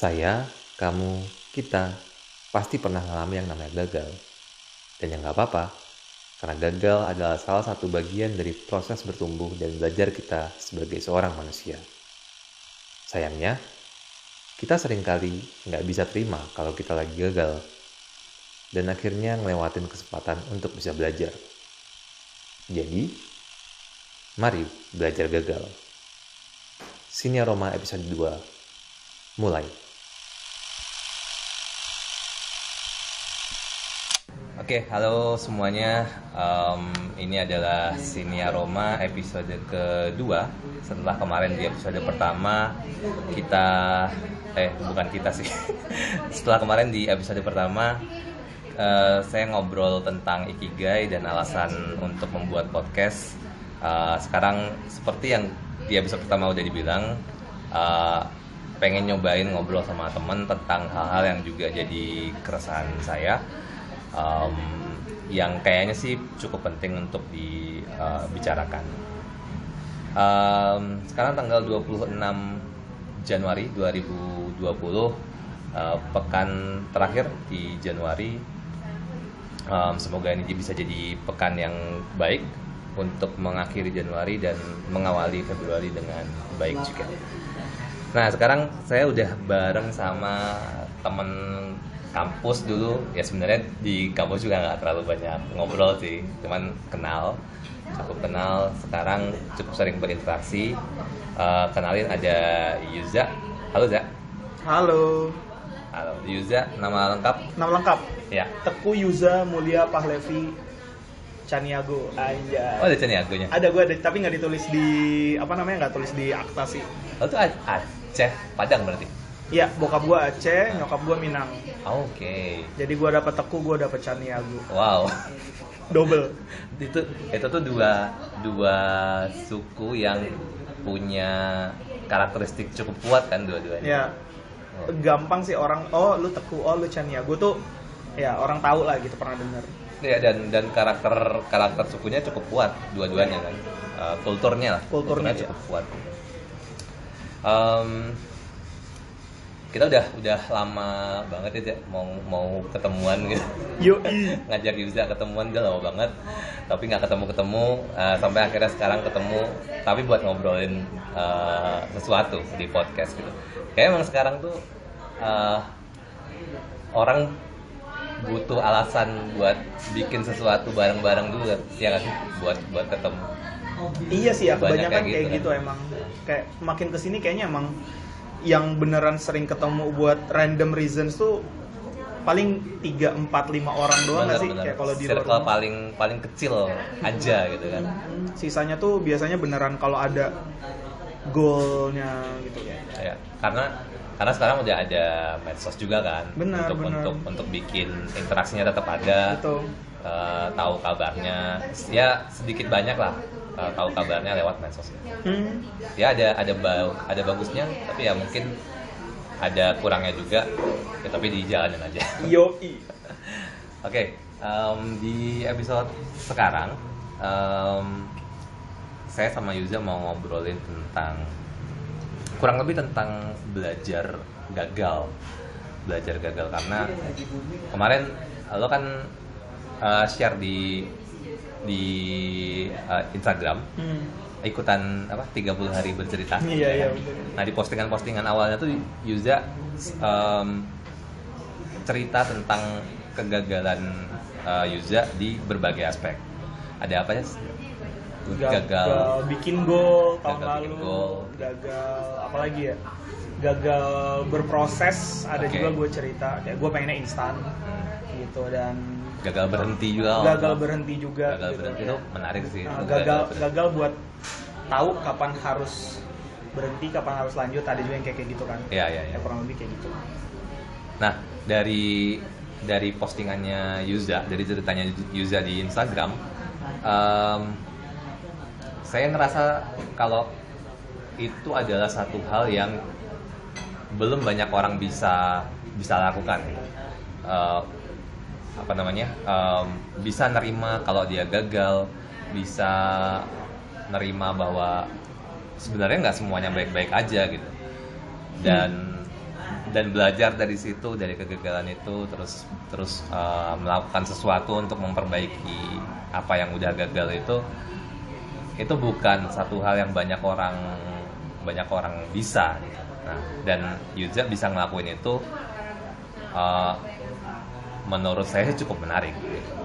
Saya, kamu, kita pasti pernah mengalami yang namanya gagal. Dan yang gak apa-apa, karena gagal adalah salah satu bagian dari proses bertumbuh dan belajar kita sebagai seorang manusia. Sayangnya, kita sering kali nggak bisa terima kalau kita lagi gagal, dan akhirnya ngelewatin kesempatan untuk bisa belajar. Jadi, mari belajar gagal. Sinia Roma episode 2 mulai. Oke, halo semuanya. Um, ini adalah Sinia Roma episode kedua. Setelah kemarin di episode pertama kita eh bukan kita sih. Setelah kemarin di episode pertama uh, saya ngobrol tentang ikigai dan alasan untuk membuat podcast. Uh, sekarang seperti yang di episode pertama udah dibilang, uh, pengen nyobain ngobrol sama temen tentang hal-hal yang juga jadi keresahan saya um, yang kayaknya sih cukup penting untuk dibicarakan. Um, sekarang tanggal 26 Januari 2020, uh, pekan terakhir di Januari. Um, semoga ini bisa jadi pekan yang baik untuk mengakhiri Januari dan mengawali Februari dengan baik juga. Nah sekarang saya udah bareng sama temen kampus dulu ya sebenarnya di kampus juga nggak terlalu banyak ngobrol sih cuman kenal cukup kenal sekarang cukup sering berinteraksi uh, kenalin ada Yuza halo Za Halo. halo Yuza nama lengkap Nama lengkap? ya Teku Yuza Mulia Pahlevi Caniago. Aja. oh ada Caniagonya Ada gue ada, tapi nggak ditulis di apa namanya nggak tulis di akta sih. oh itu A- Aceh Padang berarti Iya, bokap gue Aceh, nyokap gue Minang. Oh, oke Jadi gue dapet Teku, gue dapet Caniago. wow Double. itu itu tuh dua dua suku yang punya karakteristik cukup kuat kan dua-duanya Ya. Gampang sih orang, oh lu Teku, oh lu Caniago tuh ya orang tahu lah gitu pernah denger. Ya dan dan karakter karakter sukunya cukup kuat dua-duanya kan Eh, kulturnya lah Kulturnya, cukup kuat. Em, kita udah udah lama banget ya mau mau ketemuan gitu. Yo ngajak Yuza ketemuan udah lama banget. Tapi nggak ketemu ketemu sampai akhirnya sekarang ketemu. Tapi buat ngobrolin eh, sesuatu di podcast gitu. Kayak emang sekarang tuh eh, orang butuh alasan buat bikin sesuatu bareng-bareng dulu kan ya sih? Buat buat ketemu. Iya sih ya, Banyak kebanyakan kayak kayak, gitu gitu, emang. Kayak makin ke sini kayaknya emang yang beneran sering ketemu buat random reasons tuh paling 3, 4, 5 orang doang nggak sih? Kayak kalau di circle rumah. paling paling kecil aja gitu kan Sisanya tuh biasanya beneran kalau ada goalnya gitu ya. ya karena karena sekarang udah ada medsos juga kan Benar, untuk benar. untuk untuk bikin interaksinya tetap ada Gitu. eh, tahu kabarnya ya sedikit banyak lah eh, tahu kabarnya lewat medsos Hmm. ya ada ada ba- ada bagusnya tapi ya mungkin ada kurangnya juga. Ya, tapi dijalanin aja. Yoi. Oke, em, di episode sekarang em, saya sama Yuza mau ngobrolin tentang kurang lebih tentang belajar gagal, belajar gagal karena kemarin lo kan eh, share di di eh, Instagram Hmm. ikutan apa 30 hari bercerita. Iya, ya iya, kan? betul. Nah di postingan-postingan awalnya tuh Yuza em, cerita tentang kegagalan eh, Yuza di berbagai aspek. Ada apa ya? Gagal. bikin gol tahun Gagal lalu. gol. Gagal apalagi ya? Gagal berproses. Ada Oke. juga gue cerita kayak gue pengennya instan Hmm. gitu dan Gagal berhenti juga. gagal berhenti juga Gagal gitu. berhenti itu menarik sih. Nah, gagal berhenti. gagal buat tahu kapan harus berhenti kapan harus lanjut ada juga yang kayak kayak gitu kan Iya iya iya. ya kurang lebih kayak gitu Nah, dari dari postingannya Yuza, dari ceritanya Yuza di Instagram, em, saya ngerasa kalau itu adalah satu hal yang belum banyak orang bisa bisa lakukan. Eh, apa namanya? em, bisa nerima kalau dia gagal, bisa nerima bahwa sebenarnya nggak semuanya baik-baik aja gitu. Dan dan belajar dari situ dari kegagalan itu terus terus uh, melakukan sesuatu untuk memperbaiki apa yang udah gagal itu itu bukan satu hal yang banyak orang banyak orang bisa gitu. Nah, dan Yuza bisa ngelakuin itu uh, menurut saya cukup menarik.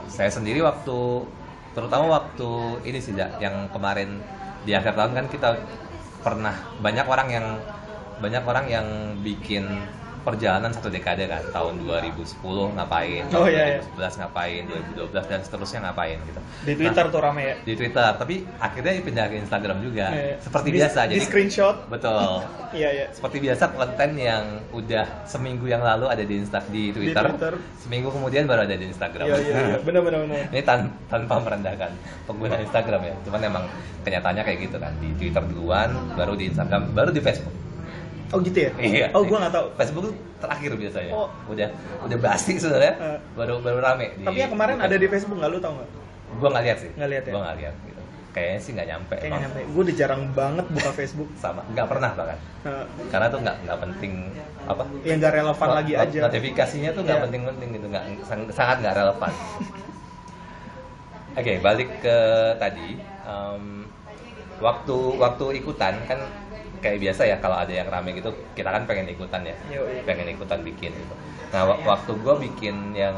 Saya sendiri waktu terutama waktu ini sih yang kemarin di akhir tahun kan kita pernah banyak orang yang banyak orang yang bikin perjalanan satu dekade kan tahun 2010 ngapain Oh, iya, iya. 2011 ngapain 2012 dan seterusnya ngapain gitu Di Twitter tuh rame ya. di Twitter tapi akhirnya pindah ke Instagram juga Iya. seperti Di- biasa Di jadi screenshot. betul Iya iya. seperti biasa konten yang udah seminggu yang lalu ada di Insta di Twitter, Twitter. seminggu kemudian baru ada di Instagram Iya iya iya. Benar benar benar. ini tan- tanpa merendahkan pengguna Instagram ya cuman emang kenyataannya kayak gitu kan di Twitter duluan baru di Instagram baru di Facebook Oh gitu ya? Iya. Oh gua nggak tahu. Facebook tuh terakhir biasanya. Oh. Udah udah basi sebenarnya. Eh. baru baru rame. di- Tapi yang kemarin ada di Facebook nggak lu tau nggak? Gua nggak lihat sih. Nggak lihat ya? Gua nggak lihat gitu. Kayaknya sih nggak nyampe. Kayaknya nyampe. Gue udah jarang banget buka Facebook. Sama. Nggak pernah bahkan. Nah, Karena tuh nggak nggak penting apa? yang nggak relevan lagi not- aja. Notifikasinya tuh nggak Iya. penting-penting gitu, nggak sang- sangat nggak relevan. Oke, balik ke tadi. Em, waktu waktu ikutan kan kayak biasa ya kalau ada yang rame gitu kita kan pengen ikutan ya. Pengen ikutan bikin gitu. Nah wa- waktu gue bikin yang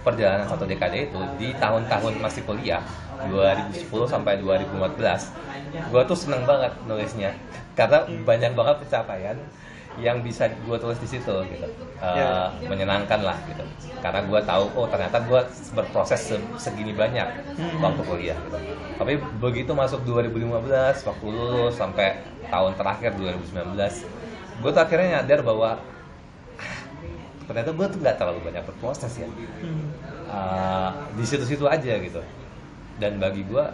perjalanan satu dekade itu di tahun-tahun masih kuliah 2010 sampai 2014 gue tuh seneng banget nulisnya. Karena banyak banget pencapaian yang bisa gue tulis di situ gitu Eh, Ya. menyenangkan lah gitu karena gue tahu oh ternyata gue berproses se- segini banyak Hmm. waktu kuliah gitu tapi begitu masuk 2015 waktu lulus sampai tahun terakhir 2019 gue tuh akhirnya nyadar bahwa ah, ternyata gue tuh nggak terlalu banyak berproses ya Hmm. Uh, di situ-situ aja gitu dan bagi gue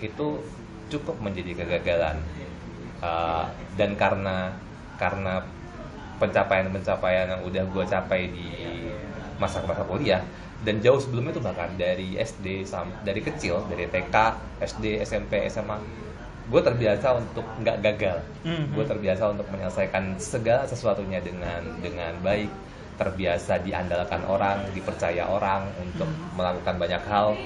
itu cukup menjadi kegagalan Uh, dan karena karena pencapaian-pencapaian yang udah gue capai di masa-masa kuliah. Dan jauh sebelum itu bahkan dari SD dari kecil dari TK SD SMP SMA gue terbiasa untuk nggak gagal. Mhm. gue terbiasa untuk menyelesaikan segala sesuatunya dengan dengan baik terbiasa diandalkan orang dipercaya orang untuk melakukan banyak hal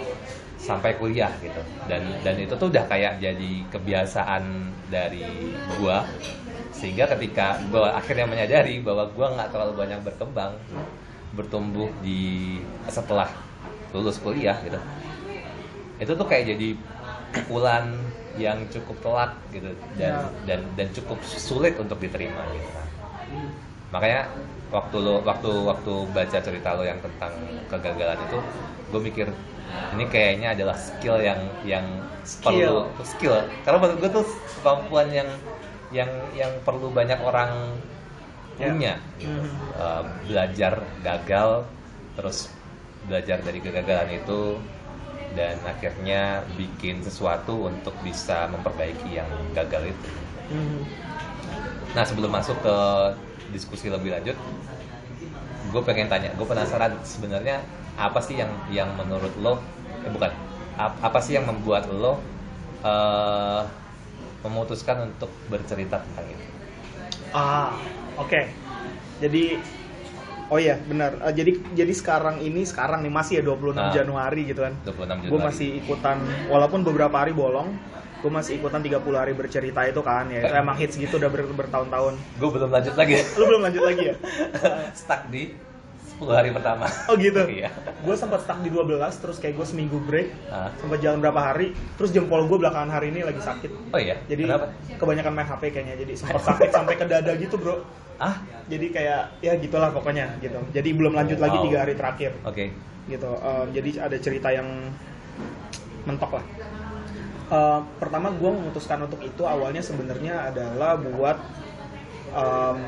sampai kuliah gitu. Dan dan itu tuh udah kayak jadi kebiasaan dari gua sehingga ketika gua akhirnya menyadari bahwa gua nggak terlalu banyak berkembang bertumbuh di setelah lulus kuliah gitu. Itu tuh kayak jadi pukulan yang cukup telak gitu dan Ya. dan dan cukup sulit untuk diterima gitu. Makanya waktu lo waktu waktu baca cerita lo yang tentang kegagalan itu gue mikir ini kayaknya adalah skill yang yang perlu skill. karena menurut gue tuh kemampuan yang yang yang perlu banyak orang Ya. punya gitu. Mhm. Uh, belajar gagal terus belajar dari kegagalan itu dan akhirnya bikin sesuatu untuk bisa memperbaiki yang gagal itu Hmm. Nah sebelum masuk ke diskusi lebih lanjut, gue pengen tanya, gue penasaran sebenarnya apa sih yang yang menurut lo, eh bukan, ap- apa sih yang membuat lo eh, memutuskan untuk bercerita tentang itu? Ah, oke. Jadi Oh iya, benar. Eh, jadi jadi sekarang ini sekarang nih masih ya 26 Nah. Januari gitu kan. 26 Januari. Gue masih ikutan walaupun beberapa hari bolong, gue masih ikutan 30 hari bercerita itu kan ya. Itu emang hits gitu udah ber- bertahun-tahun. Gue belum lanjut lagi, Lu belum lanjut lagi ya? stuck di 10 hari pertama. Oh gitu. Iya. Gue sempat stuck di 12 terus kayak gue seminggu break, Ah. sempat jalan berapa hari, terus jempol gue belakangan hari ini lagi sakit. Oh iya. Jadi Kenapa? kebanyakan main HP kayaknya jadi sempat sakit sampai ke dada gitu, Bro. Ah, Jadi kayak ya gitulah pokoknya gitu. Jadi belum lanjut lagi Wow. tiga hari terakhir oke. gitu. Em, jadi ada cerita yang mentok lah. Eh, pertama gue memutuskan untuk itu awalnya sebenarnya adalah buat em,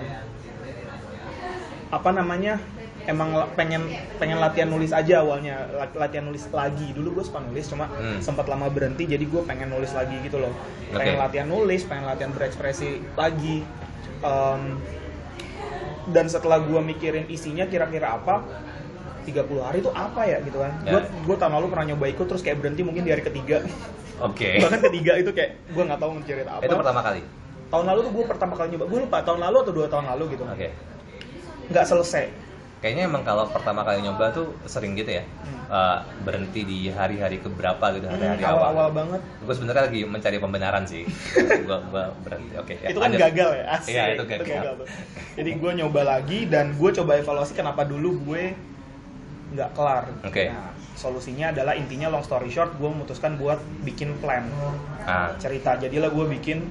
apa namanya emang pengen pengen latihan nulis aja awalnya La- latihan nulis lagi dulu gue suka nulis cuma Hmm. sempat lama berhenti jadi gue pengen nulis lagi gitu loh pengen Oke. latihan nulis pengen latihan berekspresi lagi Em, dan setelah gue mikirin isinya kira-kira apa 30 hari itu apa ya gitu kan Ya. gue gue tahun lalu pernah nyoba ikut terus kayak berhenti mungkin di hari ketiga Oke. bahkan ketiga itu kayak gue nggak tahu mau cerita apa Itu pertama kali. tahun lalu tuh gue pertama kali nyoba gue lupa tahun lalu atau dua tahun lalu gitu Oke. nggak selesai Kayaknya emang kalau pertama kali nyoba tuh sering gitu ya. eh, berhenti di hari-hari keberapa gitu, hari-hari Hmm, awal. awal-awal banget Gue sebenarnya lagi mencari pembenaran sih. gue gue berhenti. Oke. ya, itu kan lanjut. gagal ya asik. Iya, itu gagal. tuh. jadi gue nyoba lagi dan gue coba evaluasi kenapa dulu gue nggak kelar Oke. nah, solusinya adalah intinya long story short gue memutuskan buat bikin plan Ah, cerita jadilah gue bikin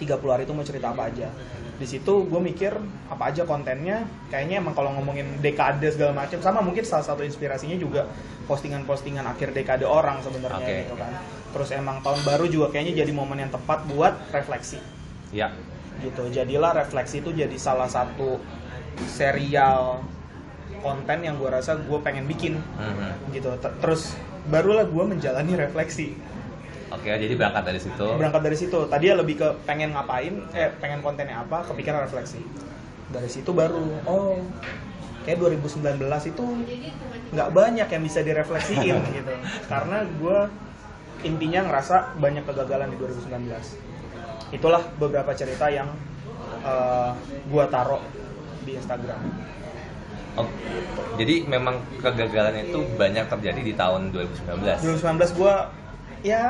30 hari itu mau cerita apa aja di situ gue mikir apa aja kontennya kayaknya emang kalau ngomongin dekade segala macam sama mungkin salah satu inspirasinya juga postingan-postingan akhir dekade orang sebenarnya Oke. gitu kan terus emang tahun baru juga kayaknya jadi momen yang tepat buat refleksi ya. gitu jadilah refleksi itu jadi salah satu serial konten yang gue rasa gue pengen bikin Mhm. gitu T- terus barulah gue menjalani refleksi Oke, jadi berangkat dari situ. berangkat dari situ. Tadi ya lebih ke pengen ngapain eh pengen kontennya apa kepikiran refleksi. Dari situ baru oh kayak 2019 itu nggak banyak yang bisa direfleksiin gitu. Karena gue intinya ngerasa banyak kegagalan di 2019 itulah beberapa cerita yang uh, gue taruh di Instagram. Oh, jadi memang kegagalan itu banyak terjadi di tahun 2019. 2019 gue ya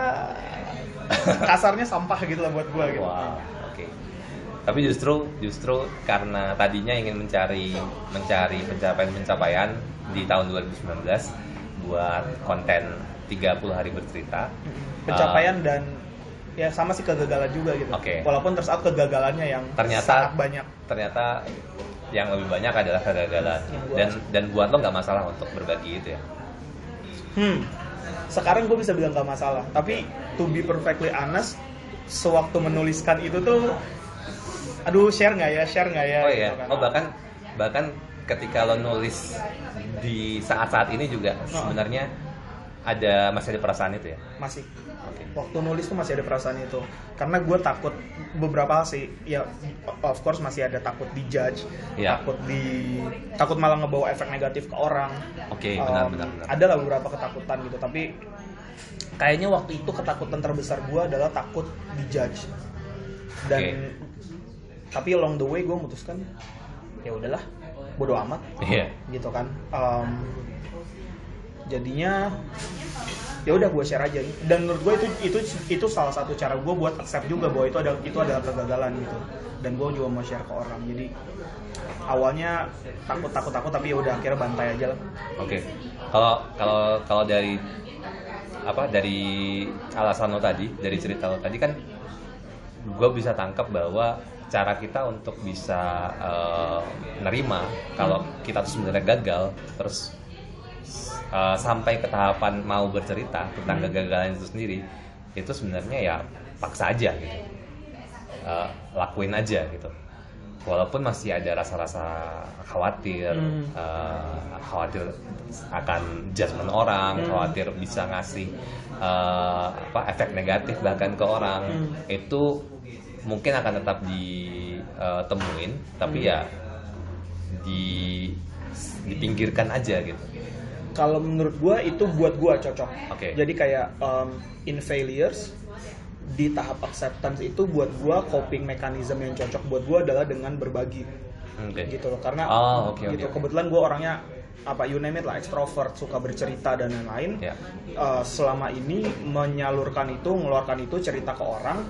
kasarnya sampah gitu lah buat gue gitu Wow, oke. Tapi justru justru karena tadinya ingin mencari mencari pencapaian-pencapaian di tahun 2019 buat konten 30 hari bercerita. pencapaian dan ya sama sih kegagalan juga gitu. Oke. Walaupun terus out kegagalannya yang Ternyata- sangat banyak. Ternyata yang lebih banyak adalah kegagalan dan dan buat lo nggak masalah untuk berbagi itu ya. Hmm. Sekarang gue bisa bilang gak masalah. Tapi to be perfectly honest, sewaktu menuliskan itu tuh, aduh share nggak ya, share nggak ya? Oh gitu iya. kan. Oh bahkan bahkan ketika lo nulis di saat-saat ini juga Oh. sebenarnya ada masih ada perasaan itu ya. Masih. Waktu nulis tuh masih ada perasaan itu. Karena gue takut beberapa hal sih. Ya, of course masih ada takut dijudge, Iya. takut di, takut malah ngebawa efek negatif ke orang. Oke, benar Um, benar benar. ada lah beberapa ketakutan gitu tapi kayaknya waktu itu ketakutan terbesar gue adalah takut dijudge dan Oke. tapi along the way gue memutuskan ya udahlah bodo amat Iya. gitu kan Um, jadinya ya udah gue share aja. Dan menurut gue itu itu itu salah satu cara gue buat accept juga bahwa itu ada itu adalah kegagalan gitu. Dan gue juga mau share ke orang. Jadi awalnya takut takut takut tapi ya udah akhirnya bantai aja lah. Oke. Kalau kalau kalau dari apa dari alasan lo tadi, dari cerita lo tadi kan gue bisa tangkap bahwa cara kita untuk bisa eh, nerima kalau kita tuh sebenarnya gagal terus eh, sampai ke tahapan mau bercerita tentang Hmm. kegagalan itu sendiri itu sebenarnya ya paksa aja gitu Eh, lakuin aja gitu walaupun masih ada rasa-rasa khawatir Hmm. eh, khawatir akan judgement orang Hmm. khawatir bisa ngasih eh, apa efek negatif bahkan ke orang Hmm. itu mungkin akan tetap ditemuin tapi Hmm. ya di dipinggirkan aja gitu kalau menurut gue itu buat gue cocok. Oke. Jadi kayak um, in failures di tahap acceptance itu buat gue coping mechanism yang cocok buat gue adalah dengan berbagi Oke. gitu loh. Karena Oh, oke, gitu oke. kebetulan gue orangnya apa you name it lah extrovert suka bercerita dan lain-lain. Ya. Uh, selama ini menyalurkan itu, mengeluarkan itu cerita ke orang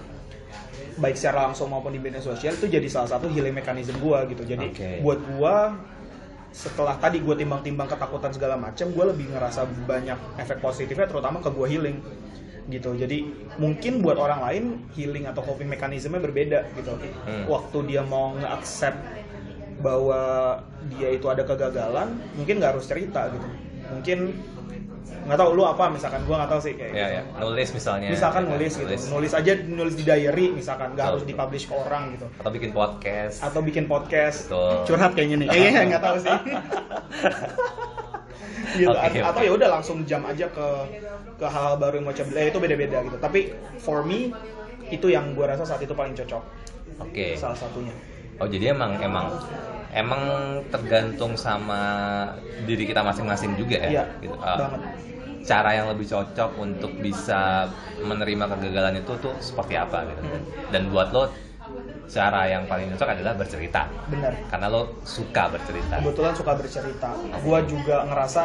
baik secara langsung maupun di media sosial itu jadi salah satu healing mechanism gue gitu. Jadi Oke. buat gue setelah tadi gue timbang-timbang ketakutan segala macam gue lebih ngerasa banyak efek positifnya terutama ke gue healing gitu. Jadi mungkin buat orang lain healing atau coping mekanismenya berbeda gitu. Hmm. waktu dia mau nge-accept bahwa dia itu ada kegagalan mungkin nggak harus cerita gitu. Mungkin nggak tahu lu apa? Misalkan gue nggak tahu sih kayak ya gitu. ya nulis misalnya. Misalkan ya, nulis gitu. Nulis. nulis aja nulis di diary misalkan. Nggak harus dipublish ke orang gitu. Atau bikin podcast. Atau bikin podcast. Betul. curhat kayaknya nih eh nggak tahu sih. Gitu. Oke, A- atau ya udah langsung jam aja ke ke hal baru yang mau coba. Eh, itu beda-beda gitu. Tapi for me itu yang gue rasa saat itu paling cocok. Oke. Salah satunya. Oh jadi emang emang emang tergantung sama diri kita masing-masing juga ya iya gitu. Banget. cara yang lebih cocok untuk bisa menerima kegagalan itu tuh seperti apa gitu. Hmm. dan buat lo cara yang paling cocok adalah bercerita. Bener karena lo suka bercerita. Kebetulan suka bercerita. Gue juga ngerasa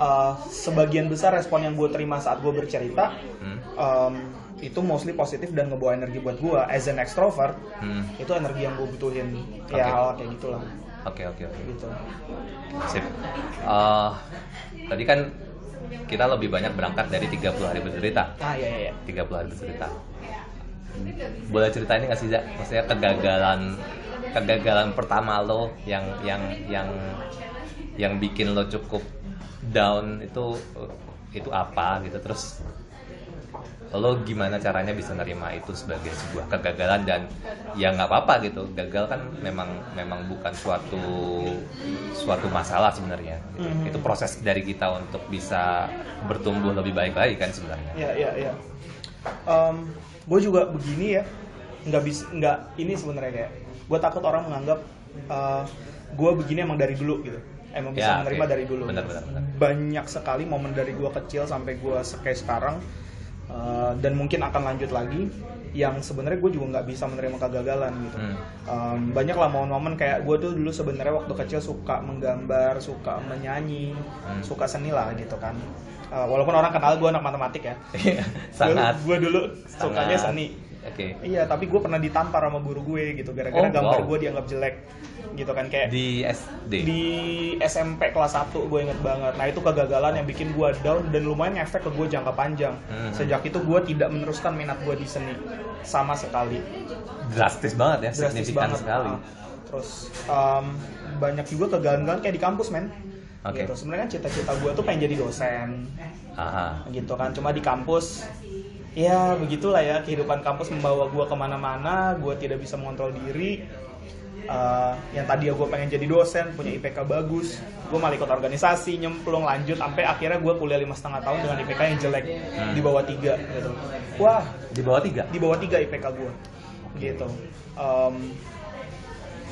uh, sebagian besar respon yang gue terima saat gue bercerita Hmm. um, itu mostly positif dan ngebawa energi buat gue as an extrovert Hmm. itu energi yang gue butuhin. Oke. ya hal kayak gitulah. Oke oke oke. Gitu. Sip. Eh, tadi kan kita lebih banyak berangkat dari 30 hari bercerita. Ah ya ya, ya. 30 hari bercerita. Boleh ceritain nggak sih Zak? maksudnya kegagalan kegagalan pertama lo yang yang yang yang bikin lo cukup down itu itu apa gitu? Terus lo gimana caranya bisa nerima itu sebagai sebuah kegagalan dan ya nggak apa-apa gitu gagal kan memang memang bukan suatu suatu masalah sebenarnya gitu. Mhm. itu proses dari kita untuk bisa bertumbuh lebih baik lagi kan sebenarnya ya ya ya gue juga begini ya nggak bisa nggak ini sebenarnya kayak gue takut orang menganggap gue begini emang dari dulu gitu emang bisa Ya, menerima oke. dari dulu Benar, benar, benar. banyak sekali momen dari gue kecil sampai gue kayak sekarang uh, dan mungkin akan lanjut lagi yang sebenarnya gue juga nggak bisa menerima kegagalan gitu. Hmm. Um, banyak lah momen-momen kayak gue tuh dulu sebenarnya waktu kecil suka menggambar suka menyanyi Hmm. suka seni lah gitu kan. Uh, walaupun orang kenal gue anak matematik ya. Sangat. Gue dulu sukanya sangat- seni oke. Iya tapi gue pernah ditampar sama guru gue gitu. Gara-gara Oh, gambar wow. gue dianggap jelek gitu kan kayak di SD di SMP kelas 1 gue inget banget. Nah itu kegagalan yang bikin gue down dan lumayan efek ke gue jangka panjang. Hmm. sejak itu gue tidak meneruskan minat gue di seni sama sekali. Drastis banget ya drastis signifikan banget. sekali. Ah. terus um, banyak juga kegagalan kayak di kampus men. Oke. gitu. Sebenarnya kan cita-cita gue tuh pengen jadi dosen. Aha. gitu kan. Cuma di kampus ya begitulah ya kehidupan kampus membawa gue ke mana-mana gue tidak bisa mengontrol diri. Eh, yang tadi gue pengen jadi dosen punya IPK bagus gue malah ikut organisasi nyemplung lanjut sampai akhirnya gue kuliah lima setengah tahun dengan IPK yang jelek Hmm. di bawah tiga gitu. Wah. Di bawah tiga? Di bawah tiga IPK gue gitu. Em,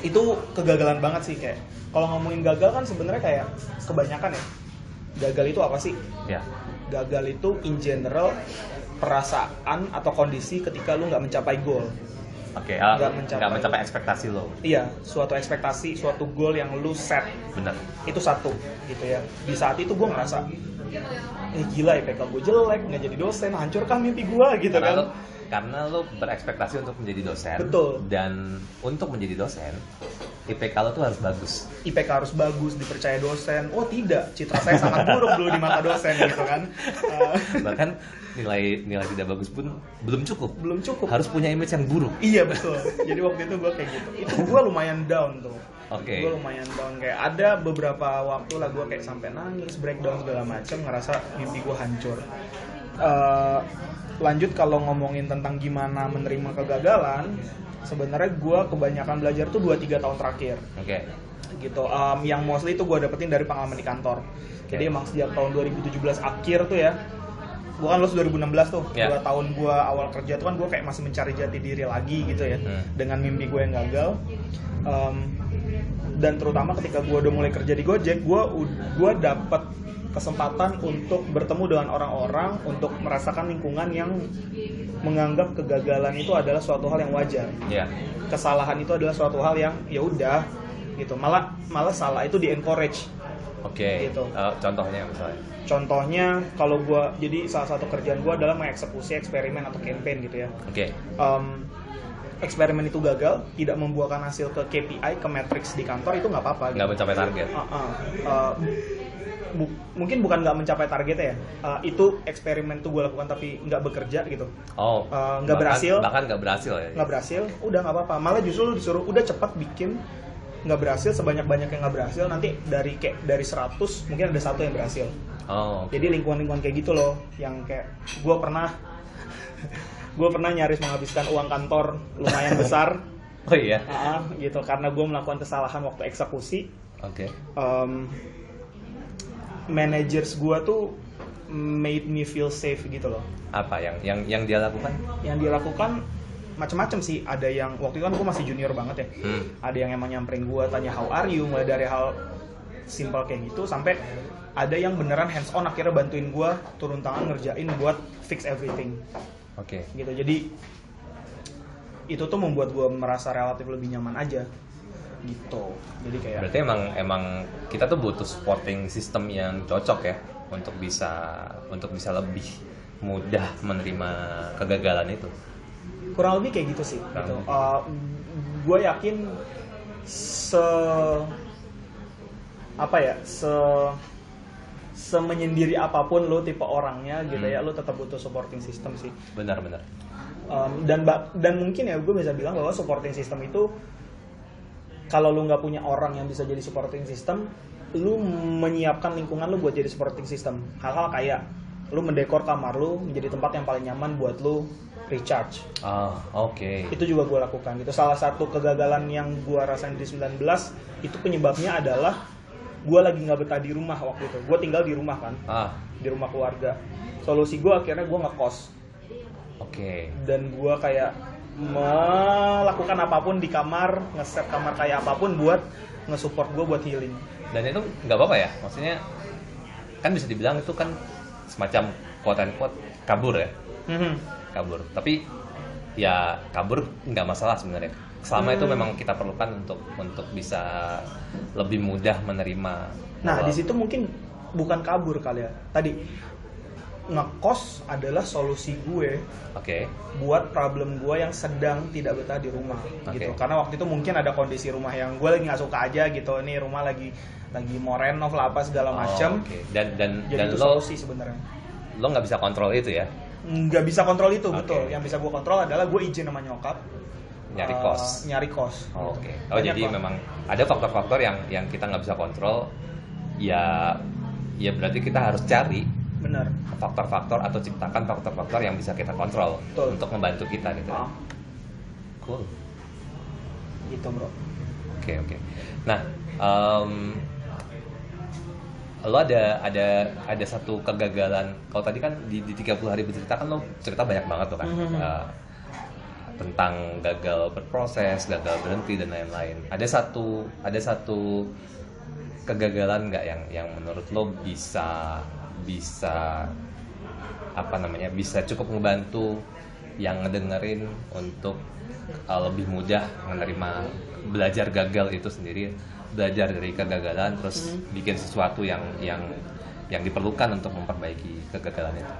itu kegagalan banget sih kayak kalau ngomongin gagal kan sebenarnya kayak kebanyakan ya gagal itu apa sih? Ya. Gagal itu in general perasaan atau kondisi ketika lu nggak mencapai goal. Oke ah, Nggak mencapai. mencapai ekspektasi lo. Iya suatu ekspektasi suatu goal yang lu set. Bener. Itu satu gitu ya. Di saat itu gue ngerasa eh gila IPK gue jelek nggak jadi dosen hancurkah mimpi gue gitu karena kan. lo karena lo berekspektasi untuk menjadi dosen Betul. dan untuk menjadi dosen IPK lo tuh harus bagus. IPK harus bagus dipercaya dosen. Oh tidak. Citra saya sangat buruk dulu di mata dosen gitu kan. Bahkan nilai nilai tidak bagus pun belum cukup. Belum cukup. Harus punya image yang buruk. Iya betul. Jadi waktu itu gue kayak gitu. Itu gue lumayan down tuh. Oke. gue lumayan down. Kayak ada beberapa waktu lah gue kayak sampai nangis breakdown segala macem ngerasa mimpi gue hancur. Eh, lanjut kalau ngomongin tentang gimana menerima kegagalan sebenarnya gue kebanyakan belajar tuh 2-3 tahun terakhir. Oke. Gitu Em, yang mostly itu gue dapetin dari pengalaman di kantor. Jadi emang sejak tahun 2017 akhir tuh ya gue kan lulus 2016 tuh. Ya. dua tahun gue awal kerja tuh kan gue kayak masih mencari jati diri lagi gitu ya Hmm. dengan mimpi gue yang gagal. Em, dan terutama ketika gue udah mulai kerja di Gojek gue gue dapet kesempatan untuk bertemu dengan orang-orang untuk merasakan lingkungan yang menganggap kegagalan itu adalah suatu hal yang wajar. Ya. Kesalahan itu adalah suatu hal yang ya udah gitu. Malah malah salah itu di encourage oke. Gitu. Eh, contohnya misalnya? Contohnya kalau gua jadi salah satu kerjaan gua adalah mengeksekusi eksperimen atau campaign gitu ya. Oke. Em, eksperimen itu gagal tidak membuahkan hasil ke KPI ke matrix di kantor itu nggak apa-apa nggak gitu. mencapai target? Uh, uh, uh, bu- mungkin bukan nggak mencapai targetnya ya. Uh, itu eksperimen tuh gue lakukan tapi nggak bekerja gitu. Oh nggak bahkan- berhasil. bahkan nggak berhasil ya? Nggak berhasil. Udah nggak apa-apa. Malah justru lu disuruh udah cepat bikin. Nggak berhasil sebanyak banyak yang nggak berhasil. Nanti dari kayak dari 100 mungkin ada satu yang berhasil. Oh oke. jadi lingkungan-lingkungan kayak gitu loh yang kayak gue pernah gue pernah nyaris menghabiskan uang kantor lumayan besar. Oh iya. Ah, gitu. Karena gue melakukan kesalahan waktu eksekusi. Oke. Um, managers gue tuh made me feel safe gitu loh. Apa? Yang yang yang dia lakukan? Yang dia lakukan macam-macam sih. Ada yang waktu itu kan gue masih junior banget ya. Hmm. ada yang emang nyamperin gue tanya how are you? Mulai dari hal simple kayak gitu sampai ada yang beneran hands on akhirnya bantuin gue turun tangan ngerjain buat fix everything. Oke. Gitu. Jadi itu tuh membuat gue merasa relatif lebih nyaman aja gitu jadi kayak Berarti emang emang kita tuh butuh supporting system yang cocok ya untuk bisa untuk bisa lebih mudah menerima kegagalan itu. kurang lebih kayak gitu sih Kurang gitu. lebih. gue yakin se apa ya se semenyendiri apa pun lo tipe orangnya gitu Hmm. ya lo tetap butuh supporting system sih Benar-benar. Um, dan dan mungkin ya gue bisa bilang bahwa supporting system itu kalau lu nggak punya orang yang bisa jadi supporting system lu menyiapkan lingkungan lu buat jadi supporting system. Hal-hal kayak lu mendekor kamar lu menjadi tempat yang paling nyaman buat lu recharge. Ah, oke. itu juga gue lakukan itu salah satu kegagalan yang gue rasain di 19 itu penyebabnya adalah gue lagi nggak betah di rumah waktu itu. Gue tinggal di rumah kan? Ah, di rumah keluarga. Solusi gue akhirnya gue ngekos. Oke. dan gue kayak melakukan apa pun di kamar ngeset kamar kayak apa pun buat nge-support gue buat healing Dan itu nggak apa-apa ya? Maksudnya kan bisa dibilang itu kan semacam quote and quote kabur ya, Mhm. kabur. Tapi ya kabur nggak masalah sebenarnya. Selama itu Hmm. memang kita perlukan untuk untuk bisa lebih mudah menerima. nah di situ mungkin bukan kabur kali ya tadi ngekos adalah solusi gue Oke. buat problem gue yang sedang tidak betah di rumah Oke. gitu karena waktu itu mungkin ada kondisi rumah yang gue lagi nggak suka aja gitu ini rumah lagi lagi mau renov lah apa segala Oh, macam oke. Dan dan jadi dan itu lo solusi sebenarnya lo nggak bisa kontrol itu ya? nggak bisa kontrol itu Oke. betul yang bisa gue kontrol adalah gue izin sama nyokap Nyari eh, kos. nyari kos Oh, gitu. Oke. Oh Banyak jadi kok. memang ada faktor-faktor yang yang kita nggak bisa kontrol. Ya ya berarti kita harus cari bener faktor-faktor atau ciptakan faktor-faktor yang bisa kita kontrol Betul. untuk membantu kita gitu. Ah, Cool. gitu bro Oke oke. Nah, em, lo ada ada ada satu kegagalan. Kalau tadi kan di, di 30 hari bercerita kan lo cerita banyak banget tuh kan. Mhm. Eh, tentang gagal berproses, gagal berhenti dan lain-lain. Ada satu ada satu kegagalan nggak yang yang menurut lo bisa bisa apa namanya bisa cukup membantu yang ngedengerin untuk uh, lebih mudah menerima belajar gagal itu sendiri. Belajar dari kegagalan terus bikin sesuatu yang yang yang diperlukan untuk memperbaiki kegagalan itu.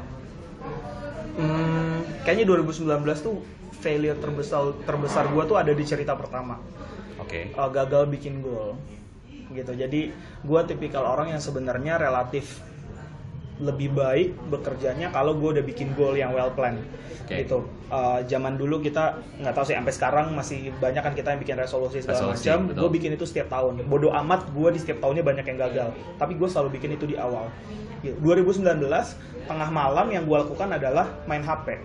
Hmm, kayaknya 2019 tuh failure terbesar terbesar gue tuh ada di cerita pertama. Oke. Uh, gagal bikin goal gitu. Jadi gue tipikal orang yang sebenarnya relatif lebih baik bekerjanya kalau gue udah bikin goal yang well planned. Oke. gitu. Uh, zaman dulu kita nggak tahu sih sampai sekarang masih banyak kan kita yang bikin resolusi segala Resolusi, macam. gue bikin itu setiap tahun. Bodoh amat gue di setiap tahunnya banyak yang gagal. Tapi gue selalu bikin itu di awal. Gitu. 2019 tengah malam yang gue lakukan adalah main HP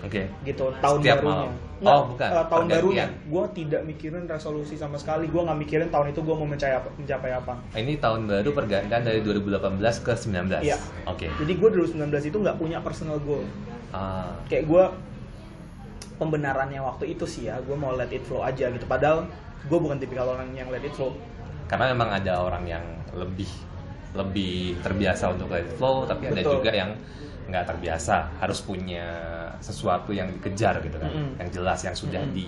oke. Gitu tahun Setiap barunya. malam? Nggak, Oh, bukan. eh, tahun Pergantian. barunya. Gue tidak mikirin resolusi sama sekali. Gue nggak mikirin tahun itu gue mau mencapai apa, mencapai apa. Ini tahun baru pergantian dari 2018 ke 19 Iya. oke. Jadi gue 2019 itu nggak punya personal goal. Ah, kayak gue pembenarannya waktu itu sih ya gue mau let it flow aja gitu. Padahal gue bukan tipikal orang yang let it flow. Karena memang ada orang yang lebih lebih terbiasa untuk let it flow tapi ada Betul. juga yang nggak terbiasa. Harus punya sesuatu yang dikejar gitu kan. Mm-mm. yang jelas yang sudah Mm-mm. di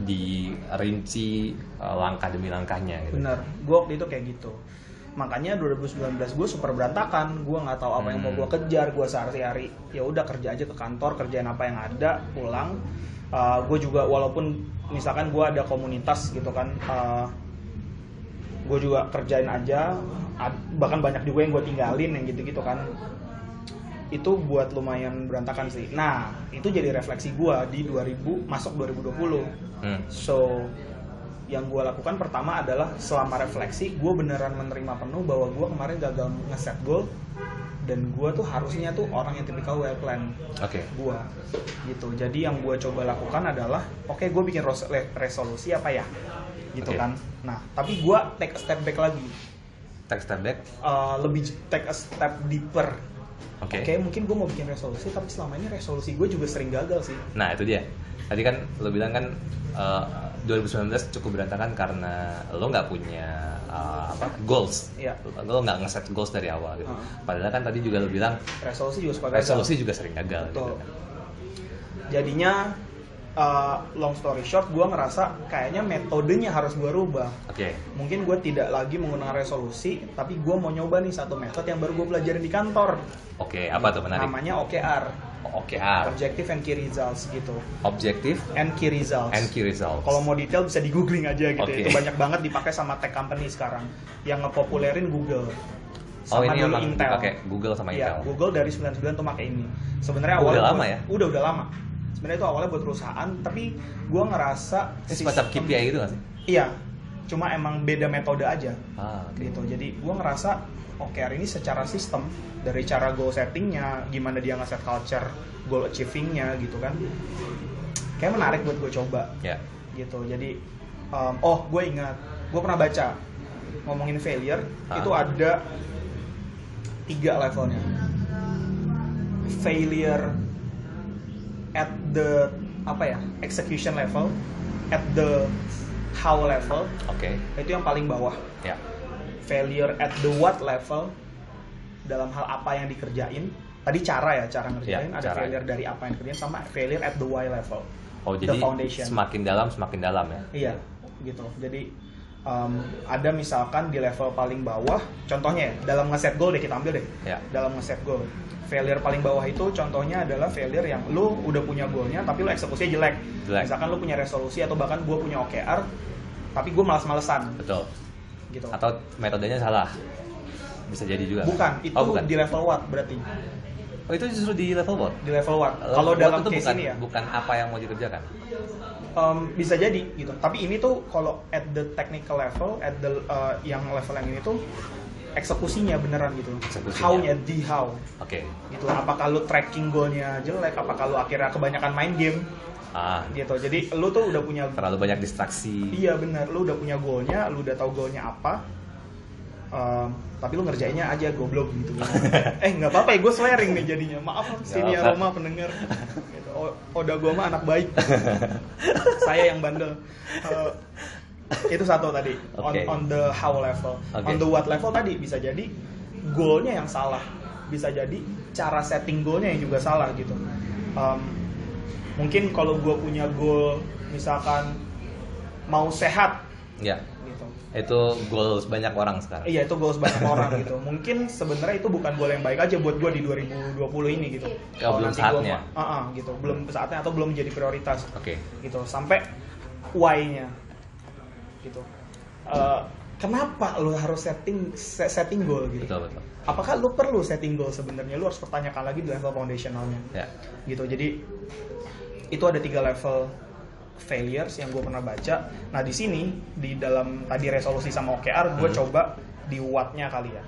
dirinci uh, langkah demi langkahnya gitu. Bener gue waktu itu kayak gitu. Makanya 2019 gue super berantakan. Gue nggak tahu apa yang mau Hmm. gue kejar. Gue sehari-hari ya udah kerja aja ke kantor kerjain apa yang ada pulang. Gue juga walaupun misalkan gue ada komunitas gitu kan gue juga kerjain aja. Bahkan banyak juga yang gue tinggalin yang gitu-gitu kan itu buat lumayan berantakan sih. Nah itu jadi refleksi gue di 2000 masuk 2020 Hmm. So yang gue lakukan pertama adalah selama refleksi gue beneran menerima penuh bahwa gue kemarin gagal ngeset goal dan gue tuh harusnya tuh orang yang tipikal well plan oke. gue gitu. Jadi yang gue coba lakukan adalah oke gue bikin resolusi apa ya? Gitu Oke. kan. Nah tapi gue take a step back lagi. Take step back? Uh, lebih take a step deeper oke oke mungkin gue mau bikin resolusi tapi selama ini resolusi gue juga sering gagal sih nah itu dia tadi kan lo bilang kan uh, 2019 cukup berantakan karena lo nggak punya uh, apa goals Iya. lo nggak ngeset goals dari awal gitu Uh. padahal kan tadi juga lo bilang resolusi juga suka gagal resolusi juga sering gagal Betul. gitu kan. jadinya uh, long story short gue ngerasa kayaknya metodenya harus gue rubah Oke. mungkin gue tidak lagi menggunakan resolusi tapi gue mau nyoba nih satu metode yang baru gue pelajarin di kantor Oke, apa tuh menarik? namanya OKR OKR. Objective and Key Results gitu Objective and Key Results and key results. kalau mau detail bisa di googling aja gitu Oke. itu banyak banget dipakai sama tech company sekarang yang ngepopulerin Google Oh sama ini dulu Intel dipakai Google sama Iya, Intel. Google dari 99 tuh pakai ini. Sebenarnya Udah awalnya lama buat- ya? Udah udah lama. Sebenarnya itu awalnya buat perusahaan, tapi gua ngerasa Ini semacam KPI gitu nggak sih? Iya. Cuma emang beda metode aja Ah, oke. gitu. Jadi gua ngerasa OKR ini secara sistem dari cara goal settingnya, gimana dia ngeset culture, goal achievingnya gitu kan. Kayak menarik buat gue coba Ya. gitu. Jadi um, oh gue ingat, gue pernah baca ngomongin failure Ah. itu ada tiga levelnya. Failure at the apa ya execution level, at the how level Oke. itu yang paling bawah. Ya. Failure at the what level dalam hal apa yang dikerjain. Tadi cara ya cara ngerjain Ya, ada cara. failure dari apa yang dikerjain sama failure at the why level. Oh The jadi foundation. semakin dalam semakin dalam ya. Iya, gitu. Jadi um, ada misalkan di level paling bawah, contohnya ya, dalam ngeset goal deh kita ambil deh. Ya. Dalam ngeset goal. Failure paling bawah itu contohnya adalah failure yang lu udah punya goalnya tapi lu eksekusinya jelek. Jelek. Misalkan lu punya resolusi atau bahkan gue punya OKR tapi gue malas-malesan Betul. gitu. Atau metodenya salah. Bisa jadi juga. Bukan, itu oh, bukan. di level what berarti? Oh itu justru di level what? Di level what? Level Kalau dalam itu case bukan, ini ya, bukan apa yang mau dikerjakan. um, bisa jadi gitu. Tapi ini tuh kalau at the technical level, at the uh, yang level yang ini tuh eksekusinya beneran gitu. How-nya di how Oke. gitu. Apakah lu tracking goalnya jelek? Apakah lu akhirnya kebanyakan main game Ah, gitu. Jadi lu tuh udah punya terlalu banyak distraksi. Iya benar, lu udah punya goalnya, lu udah tahu goalnya apa. Um, tapi lu ngerjainnya aja goblok gitu. eh nggak apa-apa ya, gue swearing nih jadinya. Maaf sini ya apa-apa. Roma pendengar. Gitu. Oda gue mah anak baik. Saya yang bandel. Uh, itu satu tadi on, Oke. on the how level. Oke. On the what level tadi bisa jadi goalnya yang salah. Bisa jadi cara setting goalnya yang juga salah gitu. Um, mungkin kalau gue punya goal misalkan mau sehat Ya. Itu goals banyak orang sekarang. iya itu goals banyak orang gitu. Mungkin sebenarnya itu bukan goal yang baik aja buat gue di 2020 ini gitu. Ya, belum gua saatnya. mau- Ah, ah, gitu. Belum saatnya atau belum jadi prioritas. Oke. gitu. Sampai why-nya. Gitu. Eh, kenapa lu harus setting se- setting goal gitu? Betul betul. apakah lu perlu setting goal sebenarnya? Lu harus pertanyakan lagi di level foundationalnya. Ya. gitu. Jadi itu ada tiga level failures yang gue pernah baca. Nah di sini di dalam tadi resolusi sama OKR gue Hmm. coba di what-nya kali ya.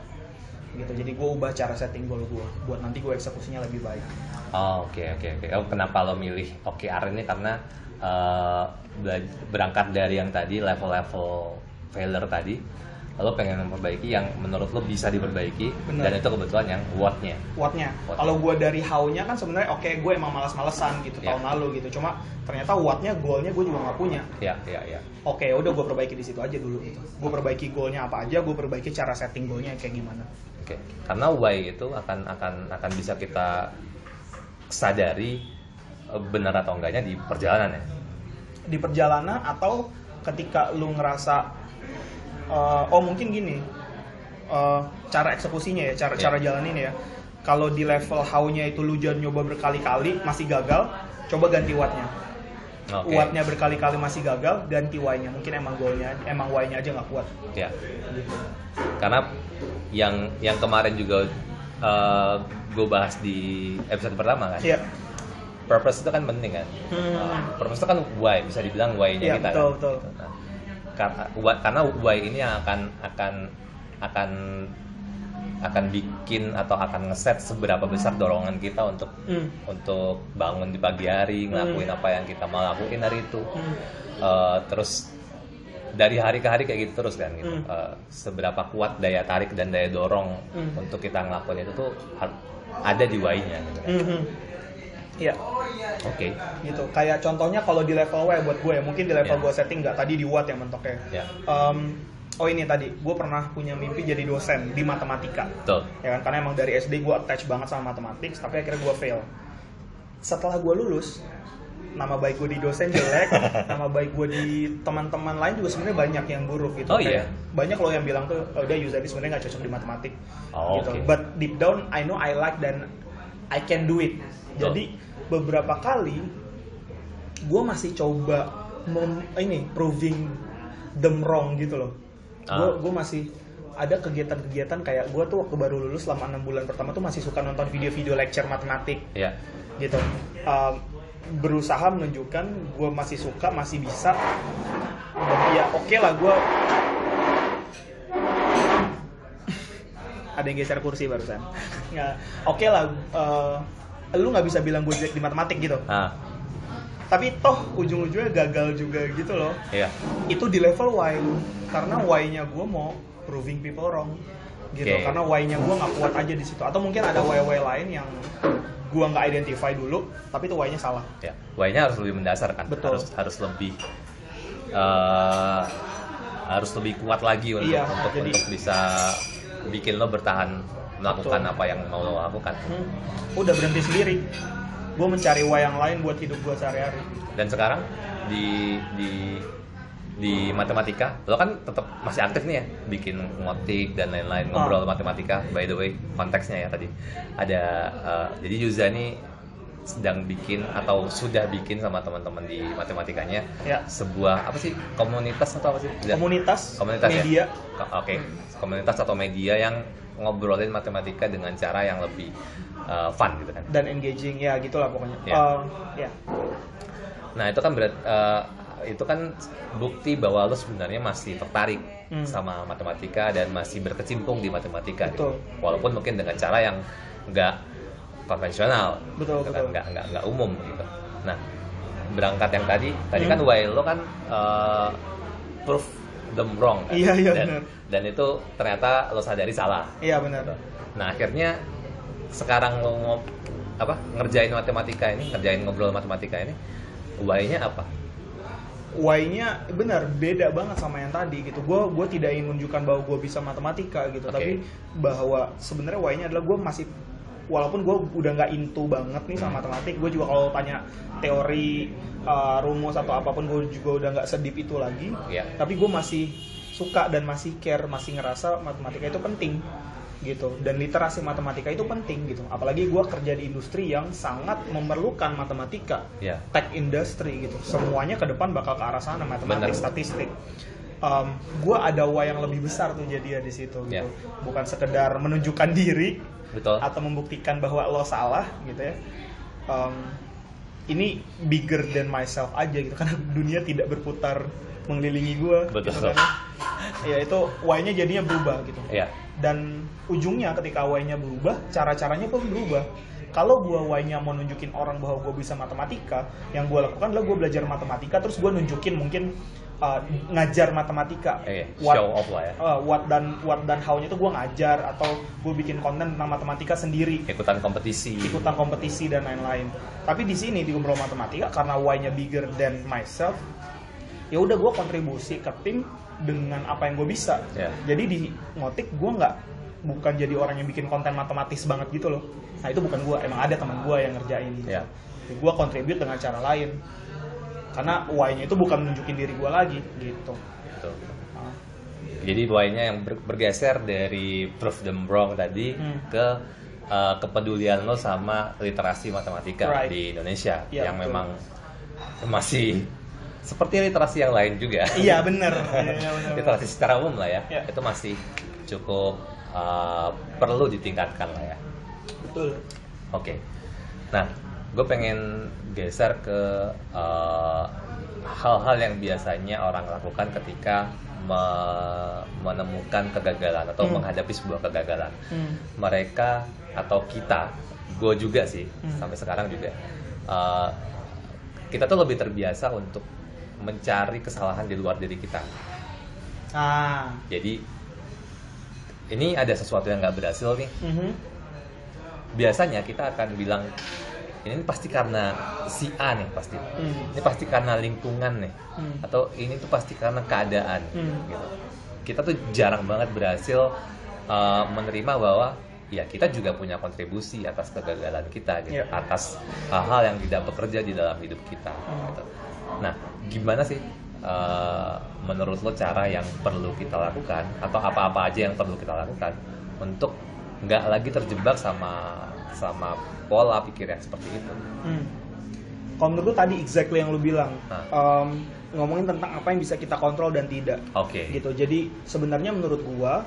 Gitu jadi gue ubah cara setting goal gue buat nanti gue eksekusinya lebih baik. Oh oke oke oke. Oh kenapa lo milih OKR ini? Karena bela- berangkat dari yang tadi level-level failure tadi, lo pengen memperbaiki yang menurut lo bisa diperbaiki Bener. dan itu kebetulan yang what-nya. what-nya What. kalau gue dari how-nya kan sebenarnya oke gue emang malas-malesan gitu Ya. tahun lalu gitu cuma ternyata what-nya goalnya gue juga nggak punya Ya ya ya. oke udah gue perbaiki di situ aja dulu gitu gue perbaiki goalnya apa aja gue perbaiki cara setting goalnya kayak gimana Oke. Karena why itu akan akan akan bisa kita sadari eh, benar atau enggaknya di perjalanan ya. di perjalanan atau ketika lu ngerasa eh, oh mungkin gini eh, cara eksekusinya ya cara Iya. cara jalanin ya kalau di level how-nya itu lu jangan nyoba berkali-kali masih gagal coba ganti what-nya Oke. what-nya berkali-kali masih gagal ganti why-nya mungkin emang goalnya emang why-nya aja nggak kuat Ya. gitu. karena yang yang kemarin juga gue bahas di episode pertama kan Iya. purpose itu kan penting kan Hmm. Uh, purpose itu kan why bisa dibilang why-nya Iya, kita betul, kan betul. Karena karena ini yang akan akan akan akan bikin atau akan ngeset seberapa besar dorongan kita untuk Hmm. untuk bangun di pagi hari ngelakuin apa yang kita mau lakuin hari itu Hmm. Uh, terus dari hari ke hari kayak gitu terus kan gitu. Hmm. Uh, seberapa kuat daya tarik dan daya dorong Hmm. untuk kita ngelakuin itu tuh ada di why-nya gitu kan. Mhm. Iya. Oke. gitu kayak contohnya kalau di level W buat gue ya mungkin di level Ya. gue setting nggak tadi di what yang mentoknya Ya. Em, oh ini tadi gue pernah punya mimpi jadi dosen di matematika Betul. ya kan karena emang dari SD gue attach banget sama matematik tapi akhirnya gue fail setelah gue lulus nama baik gue di dosen jelek nama baik gue di teman-teman lain juga sebenarnya banyak yang buruk gitu Oh, iya? banyak loh yang bilang tuh oh, dia Yuzadi sebenarnya nggak cocok di matematik Oh, gitu oke. but deep down I know I like dan I can do it jadi beberapa kali gue masih coba mem- ini proving them wrong gitu loh. Gue Ah. gue masih ada kegiatan-kegiatan kayak gue tuh waktu baru lulus selama enam bulan pertama tuh masih suka nonton video-video lecture matematik ya gitu. Um, berusaha menunjukkan gue masih suka masih bisa. Dan ya oke lah gue ada yang geser kursi barusan. Ya oke lah uh, lu nggak bisa bilang gue jelek di matematik gitu. Ah. Tapi toh ujung-ujungnya gagal juga gitu loh. Iya. Itu di level why karena why-nya gue mau proving people wrong gitu. Oke. karena why-nya gue nggak kuat aja di situ. Atau mungkin ada why-why lain yang gue nggak identify dulu tapi itu why-nya salah. Ya why-nya harus lebih mendasar kan? Betul. harus harus lebih eh, harus lebih kuat lagi untuk Iya, untuk, jadi- untuk bisa bikin lo bertahan melakukan Betul. apa yang mau lo lakukan. Hmm, udah berhenti sendiri. Gue mencari why yang lain buat hidup gue sehari-hari. Dan sekarang di di di matematika lo kan tetap masih aktif nih ya bikin ngotik dan lain-lain Ah. ngobrol matematika by the way konteksnya ya tadi. Ada eh, jadi Yuza nih sedang bikin atau sudah bikin sama teman-teman di matematikanya Ya. sebuah apa sih komunitas atau apa sih? Komunitas, komunitas ya? media. Ko- oke. Komunitas atau media yang ngobrolin matematika dengan cara yang lebih eh, fun gitu kan dan engaging ya gitulah pokoknya Ya. Uh, ya Nah itu kan berat, eh, itu kan bukti bahwa lo sebenarnya masih tertarik Hmm. sama matematika dan masih berkecimpung di matematika. gitu. Walaupun mungkin dengan cara yang nggak konvensional, Betul, gitu kan, betul. nggak nggak nggak umum gitu. Nah berangkat yang tadi, tadi Hmm. kan why lo kan eh, proof them wrong kan? Iya, iya, dan, dan itu ternyata lo sadari salah. iya benar Nah akhirnya sekarang lo ngo- apa ngerjain matematika ini, ngerjain ngobrol matematika ini, why-nya apa? why-nya benar beda banget sama yang tadi gitu. Gue gue tidak ingin menunjukkan bahwa gue bisa matematika gitu, Oke. tapi bahwa sebenarnya why-nya adalah gue masih walaupun gue udah nggak into banget nih sama matematik, gue juga kalau tanya teori uh, rumus atau apa pun gue juga udah nggak sedip itu lagi. Ya. Tapi gue masih suka dan masih care, masih ngerasa matematika itu penting gitu dan literasi matematika itu penting gitu apalagi gue kerja di industri yang sangat memerlukan matematika Ya. tech industry gitu semuanya ke depan bakal ke arah sana matematik Bener. statistik um, gue ada wa yang lebih besar tuh jadi ya di situ gitu Ya. bukan sekedar menunjukkan diri Betul. atau membuktikan bahwa lo salah gitu ya Um, ini bigger than myself aja gitu karena dunia tidak berputar mengelilingi gue Betul. gitu kan. ya itu why-nya jadinya berubah gitu Ya. dan ujungnya ketika why-nya berubah cara-caranya pun berubah kalau gua why-nya mau nunjukin orang bahwa gue bisa matematika yang gue lakukan adalah gue belajar matematika terus gue nunjukin mungkin uh, ngajar matematika Iya, What- show off lah ya. uh, what dan what dan how-nya itu gue ngajar atau gue bikin konten tentang matematika sendiri Ikutan kompetisi. ikutan kompetisi dan lain-lain. Tapi di sini di Umroh Matematika karena why-nya bigger than myself, ya udah gue kontribusi ke tim dengan apa yang gue bisa. Ya. Jadi di ngotik gue nggak bukan jadi orang yang bikin konten matematis banget gitu loh. Nah itu bukan gue, emang ada teman gue yang ngerjain gitu. Ya. Gue kontribut dengan cara lain. Karena why-nya itu bukan nunjukin diri gue lagi gitu. Betul. Nah, Jadi why-nya yang ber- bergeser dari proof them wrong tadi Hmm. ke uh, kepedulian lo sama literasi matematika Right. di Indonesia Iya, yang betul. memang masih seperti literasi yang lain juga. iya bener. Iya, bener. literasi secara umum lah ya. Iya. Itu masih cukup uh, perlu ditingkatkan lah ya. Betul. Oke. Nah, gue pengen geser ke uh, hal-hal yang biasanya orang lakukan ketika me- menemukan kegagalan atau Hmm. menghadapi sebuah kegagalan. Hmm. Mereka atau kita, gue juga sih Hmm. sampai sekarang juga, uh, kita tuh lebih terbiasa untuk mencari kesalahan di luar diri kita. Ah. Jadi ini ada sesuatu yang nggak berhasil nih, Mhm. biasanya kita akan bilang ini pasti karena si A nih pasti Hmm. ini pasti karena lingkungan nih Hmm. atau ini tuh pasti karena keadaan Hmm. gitu kita tuh jarang banget berhasil uh, menerima bahwa ya kita juga punya kontribusi atas kegagalan kita gitu Iya. atas hal-hal yang tidak bekerja di dalam hidup kita Hmm. gitu. nah gimana sih eh, menurut lo cara yang perlu kita lakukan atau apa-apa aja yang perlu kita lakukan untuk nggak lagi terjebak sama sama pola pikir yang seperti itu Hmm. Kalau menurut tadi exactly yang lu bilang, Nah. Em, ngomongin tentang apa yang bisa kita kontrol dan tidak. oke Gitu. Jadi sebenarnya menurut gua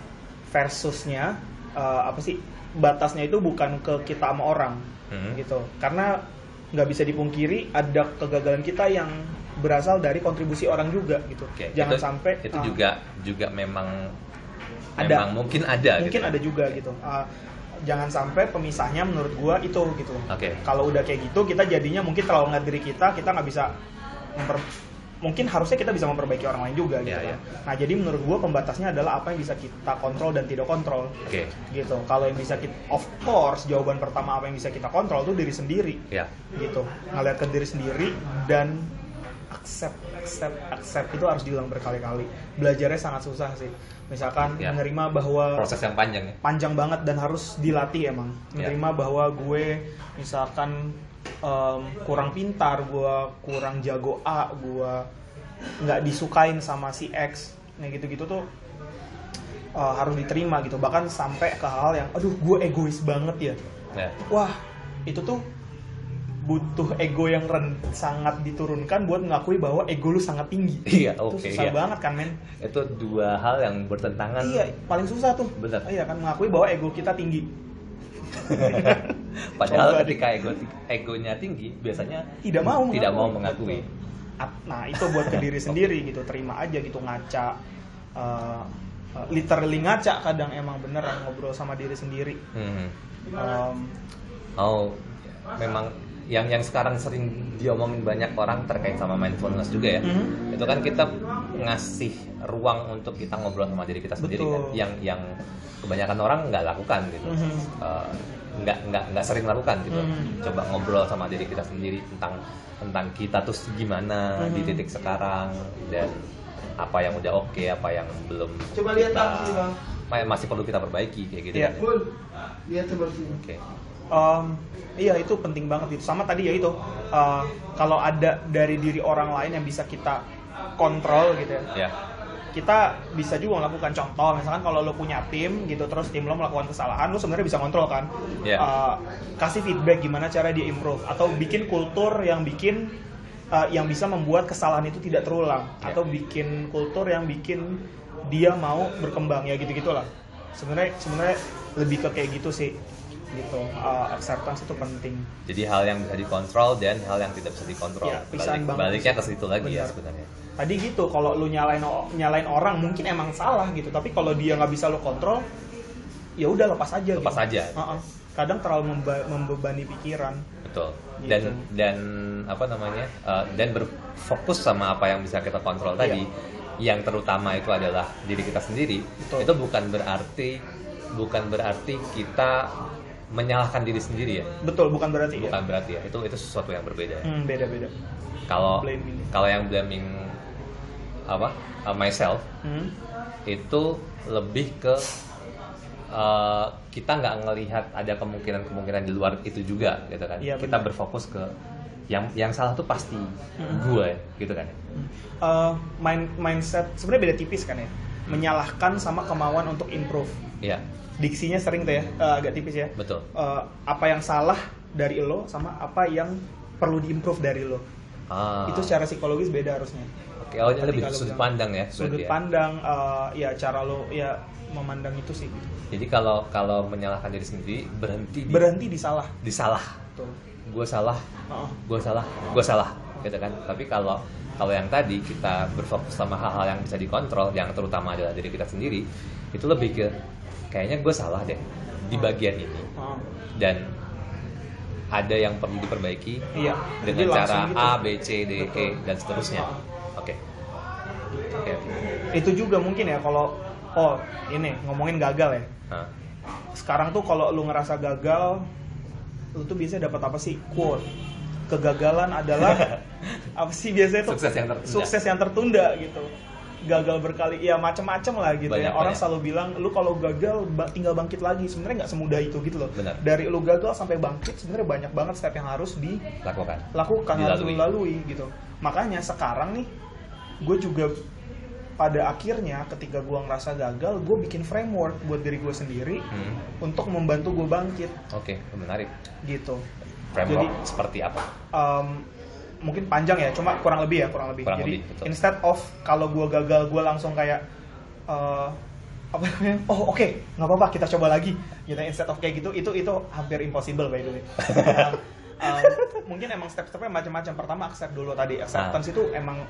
versusnya eh, apa sih batasnya itu bukan ke kita sama orang, Mhm. gitu. Karena nggak bisa dipungkiri ada kegagalan kita yang berasal dari kontribusi orang juga gitu. Oke, Jangan itu- sampai itu ah, juga juga memang Ada. memang mungkin ada mungkin gitu. ada juga gitu. Ah, jangan sampai pemisahnya menurut gua itu gitu. Oke. Kalau udah kayak gitu kita jadinya mungkin terlalu ngeliat diri kita, kita nggak bisa memper mungkin harusnya kita bisa memperbaiki orang lain juga gitu. Iya, kan. Nah, jadi menurut gua pembatasnya adalah apa yang bisa kita kontrol dan tidak kontrol. Oke. Gitu. Kalau yang bisa kita of course jawaban pertama apa yang bisa kita kontrol itu diri sendiri. Ya. Gitu. Ngeliat ke diri sendiri dan accept accept accept itu harus diulang berkali-kali. Belajarnya sangat susah sih. Misalkan Ya. menerima bahwa Proses yang panjang ya. panjang banget dan harus dilatih emang Ya. menerima bahwa gue misalkan em, kurang pintar gue kurang jago A gue nggak disukain sama si X nah gitu-gitu tuh eh, harus diterima gitu bahkan sampai ke hal yang aduh gue egois banget ya Ya. wah itu tuh butuh ego yang ren sangat diturunkan buat mengakui bahwa ego lu sangat tinggi Iya, itu oke, susah iya. banget kan men Itu dua hal yang bertentangan. Iya, paling susah tuh. Bener. Iya kan mengakui bahwa ego kita tinggi. Padahal Coba ketika ego egonya tinggi, biasanya Tidak mau tidak mengakui. mau mengakui. Nah, itu buat ke diri sendiri gitu. Terima aja gitu ngaca. Eh, literally ngaca kadang emang beneran ngobrol sama diri sendiri. Hmm. Em, Oh, memang yang yang sekarang sering diomongin banyak orang terkait sama mindfulness juga ya. Mhm. Itu kan kita ngasih ruang untuk kita ngobrol sama diri kita sendiri kan. Betul. Yang yang kebanyakan orang nggak lakukan gitu. Mhm. Eh, nggak nggak nggak sering lakukan gitu. Mhm. Coba ngobrol sama diri kita sendiri tentang tentang kita tuh gimana di Mhm. titik sekarang dan apa yang udah oke, apa yang belum Coba lihat kita, apa sih, Bang? masih perlu kita perbaiki kayak gitu Iya. kan ya. Bun, lihat seperti ini. Oke. Em, iya itu penting banget itu. Sama tadi ya itu. eh, kalau ada dari diri orang lain yang bisa kita kontrol gitu ya. Ya. kita bisa juga melakukan contoh misalkan kalau lo punya tim gitu terus tim lo melakukan kesalahan lo sebenarnya bisa kontrol kan Iya. Uh, kasih feedback gimana cara dia improve atau bikin kultur yang bikin uh, yang bisa membuat kesalahan itu tidak terulang Iya. atau bikin kultur yang bikin dia mau berkembang ya gitu gitulah sebenarnya sebenarnya lebih ke kayak gitu sih gitu Uh, acceptance itu penting Jadi hal yang bisa dikontrol dan hal yang tidak bisa dikontrol. Iya, pisahan Balik, banget baliknya sih. ke situ lagi ya Benar. sebenarnya. tadi gitu kalau lu nyalain nyalain orang mungkin emang salah gitu tapi kalau dia nggak bisa lu kontrol ya udah lepas aja Lepas gitu. aja. Heeh. kadang terlalu memba- membebani pikiran Betul. Gitu. Dan dan apa namanya? uh, dan berfokus sama apa yang bisa kita kontrol tadi. Yang terutama itu adalah diri kita sendiri. Iya. Betul. Itu bukan berarti bukan berarti kita menyalahkan diri sendiri ya. betul bukan berarti Bukan ya berarti ya. Itu itu sesuatu yang berbeda. ya. hmm, beda beda Kalau kalau yang blaming apa? uh, myself hmm? itu lebih ke uh, kita nggak ngelihat ada kemungkinan-kemungkinan di luar itu juga gitu kan Iya, kita benar. berfokus ke yang yang salah tuh pasti Mm-mm. gue gitu kan Hmm. Uh, mind, mindset sebenarnya beda tipis kan ya menyalahkan sama kemauan untuk improve iya diksinya sering tuh ya uh, agak tipis ya. Betul. Uh, apa yang salah dari lo sama apa yang perlu diimprove dari lo. Ah, itu secara psikologis beda harusnya. Oke oh ini lebih sudut bilang- pandang ya sudut ya. pandang uh, ya cara lo ya memandang itu sih. Jadi kalau kalau menyalahkan diri sendiri berhenti di, berhenti di salah. Di salah tuh gue salah. Heeh. gue salah. Gue salah gitu kan. Tapi kalau kalau yang tadi kita berfokus sama hal-hal yang bisa dikontrol yang terutama adalah diri kita sendiri itu lebih ke kayaknya gue salah deh di bagian ini Heeh. dan ada yang perlu diperbaiki iya dengan Jadi cara gitu. A B C D E Betul. dan seterusnya oke oke oke. itu juga mungkin ya kalau oh ini ngomongin gagal ya Hah. sekarang tuh kalau lu ngerasa gagal lu tuh biasanya dapat apa sih quote kegagalan adalah apa sih biasanya tuh Sukses yang tertunda. sukses yang tertunda gitu gagal berkali ya macem-macem lah gitu Banyak, ya orang banyak. selalu bilang lu kalau gagal ba- tinggal bangkit lagi. Sebenarnya nggak semudah itu gitu loh. Benar. dari lu gagal sampai bangkit sebenarnya banyak banget step yang harus dilakukan lakukan. harus Dilalui. lu lalui gitu. Makanya sekarang nih gue juga pada akhirnya ketika gue ngerasa gagal gue bikin framework buat diri gue sendiri Hmm, untuk membantu gue bangkit. Oke menarik. Gitu. Framework Jadi, seperti apa? Um, mungkin panjang ya cuma kurang lebih ya kurang lebih. Kurang jadi lebih, betul. instead of kalau gue gagal gue langsung kayak uh, apa namanya? Oh oke nggak apa-apa kita coba lagi. Gitu instead of kayak gitu itu itu hampir impossible by the way. Um, um, mungkin emang step-stepnya macam-macam. Pertama accept dulu tadi. Acceptance itu emang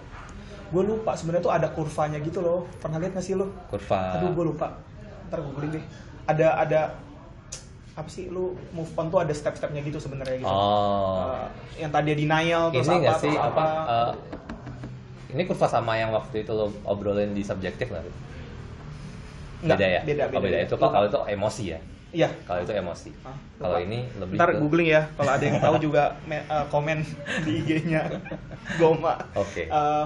gue lupa sebenarnya tuh ada kurvanya gitu loh. Pernah lihat nggak sih lo? Kurva. Aduh gue lupa. Ntar googling deh. Ada ada apa sih lu move on tuh ada step-stepnya gitu sebenarnya gitu. Oh. Uh, yang tadi denial terus ini apa, sih? terus apa. Eh, ini kurva sama yang waktu itu lo obrolin di subjektif nggak Nggak, beda ya? beda oh, beda itu kok kalau itu emosi ya? Iya. Kalau itu emosi. Ah, kalau ini lebih ntar ke- googling ya kalau ada yang tahu juga me- uh, komen di IG-nya. Goma oke. Uh,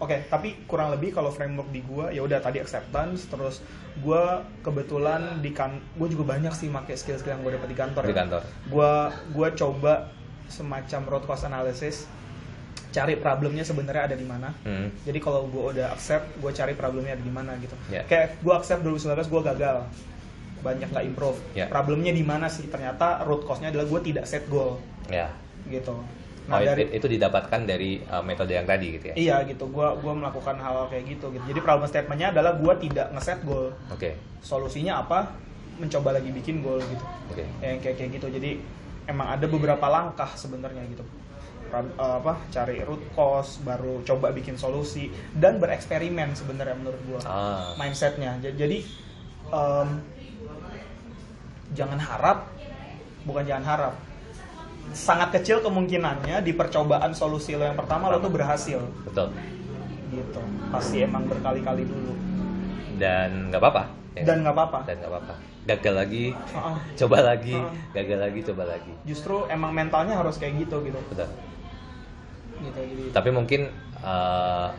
Oke, tapi kurang lebih kalau framework di gua ya udah tadi acceptance, terus gua kebetulan di kan, gua juga banyak sih pakai skill-skill yang gua dapat di kantor. di ya. kantor Gua gua coba semacam root cause analysis, cari problemnya sebenarnya ada di mana. hmm. Jadi kalau gue udah accept, gue cari problemnya ada di mana gitu. Ya. Kayak gue accept 2019 gue gagal, banyak nggak improve. Ya. Problemnya di mana sih? Ternyata root cause-nya adalah gue tidak set goal ya gitu. Oh, Nah dari itu, itu didapatkan dari uh, metode yang tadi gitu ya iya gitu, gue gua melakukan hal-hal kayak gitu gitu. Jadi problem statement-nya adalah gue tidak ngeset goal. oke Solusinya apa? Mencoba lagi bikin goal gitu. oke Yang kayak kayak gitu. Jadi emang ada beberapa langkah sebenarnya gitu. Eh, apa cari root cause baru coba bikin solusi dan bereksperimen sebenarnya menurut gue ah mindsetnya Ja- jadi em, jangan harap bukan jangan harap sangat kecil kemungkinannya di percobaan solusi lo yang pertama lo tuh berhasil. Betul. Gitu. Pasti emang berkali-kali dulu. Dan nggak apa-apa. Ya dan nggak apa-apa. Dan nggak apa-apa. Gagal lagi Heeh. coba lagi Heeh. gagal lagi coba lagi. Justru emang mentalnya harus kayak gitu gitu. Betul. Gitu jadi tapi mungkin uh,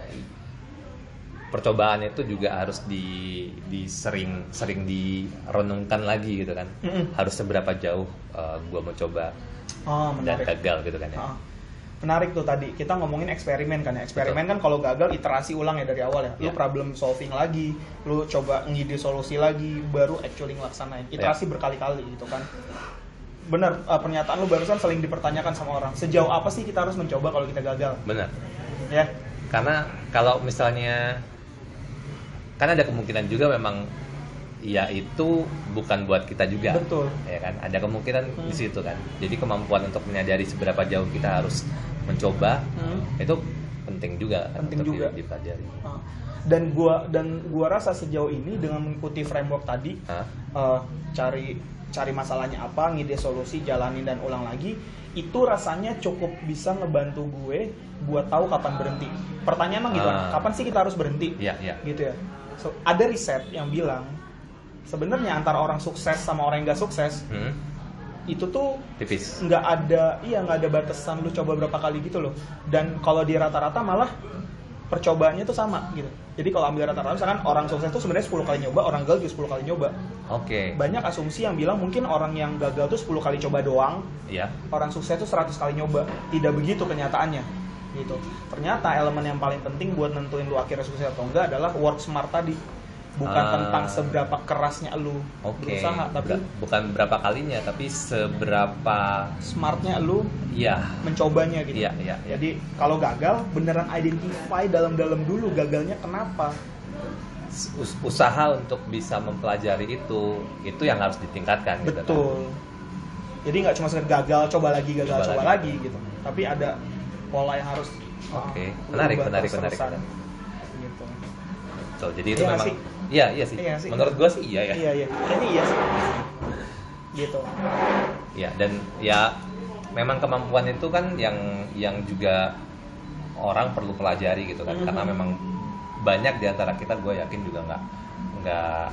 percobaan itu juga harus di, di sering sering direnungkan lagi gitu kan. Mm-mm. harus seberapa jauh uh, gua mau coba oh dan gagal gitu kan ya. Heeh. menarik tuh tadi. Kita ngomongin eksperimen kan ya. Eksperimen kan kalau gagal iterasi ulang ya dari awal ya. Lu Ya. problem solving lagi lu coba ngide solusi lagi baru actually ngelaksanain. Iterasi Ya. berkali-kali gitu kan. Bener eh, pernyataan lu barusan sering dipertanyakan sama orang. Sejauh apa sih kita harus mencoba kalau kita gagal? Benar. Ya. Karena kalau misalnya kan ada kemungkinan juga memang ya itu bukan buat kita juga Betul. ya kan ada kemungkinan Hmm. di situ kan jadi kemampuan untuk menyadari seberapa jauh kita harus mencoba itu penting juga kan Penting untuk juga. di- dipelajari Ah. dan gua dan gua rasa sejauh ini dengan mengikuti framework tadi eh, cari cari masalahnya apa, ngide solusi, jalanin dan ulang lagi, itu rasanya cukup bisa ngebantu gue buat tahu kapan berhenti. Pertanyaan emang gitu, Ah. kapan sih kita harus berhenti? Iya, iya. Gitu ya. So, ada riset yang bilang sebenarnya antara orang sukses sama orang yang gak sukses Hmm? itu tuh tipis. nggak ada iya nggak ada batasan lu coba berapa kali gitu loh. Dan kalau di rata-rata malah percobaannya tuh sama gitu. Jadi kalau ambil rata-rata misalkan orang sukses tuh sebenarnya 10 kali nyoba orang gagal juga 10 kali nyoba. Oke. Banyak asumsi yang bilang mungkin orang yang gagal tuh 10 kali coba doang. Iya. Orang sukses tuh 100 kali nyoba. Tidak begitu kenyataannya gitu. Ternyata elemen yang paling penting buat nentuin lu akhirnya sukses atau enggak adalah work smart tadi bukan Ah. tentang seberapa kerasnya lu oke berusaha tapi Bukan- bukan berapa kalinya tapi seberapa smartnya lu iya mencobanya gitu. Iya, iya, iya. Jadi kalau gagal beneran identify dalam-dalam dulu gagalnya kenapa. us- usaha untuk bisa mempelajari itu itu yang harus ditingkatkan gitu kan. Betul. Jadi nggak cuma sekedar gagal, coba lagi, gagal, Coba coba, lagi. lagi. gitu. Tapi ada pola yang harus Oke, uh, menarik, lu ubah menarik, terus-terusan. menarik, Gitu. Betul, jadi itu Iya nggak memang sih? Iya iya sih. Iya sih. Menurut gua sih iya ya. Iya iya. Kayaknya iya sih. Gitu. Ya, dan ya memang kemampuan itu kan yang yang juga orang perlu pelajari gitu kan Mhm. karena memang banyak di antara kita gue yakin juga nggak nggak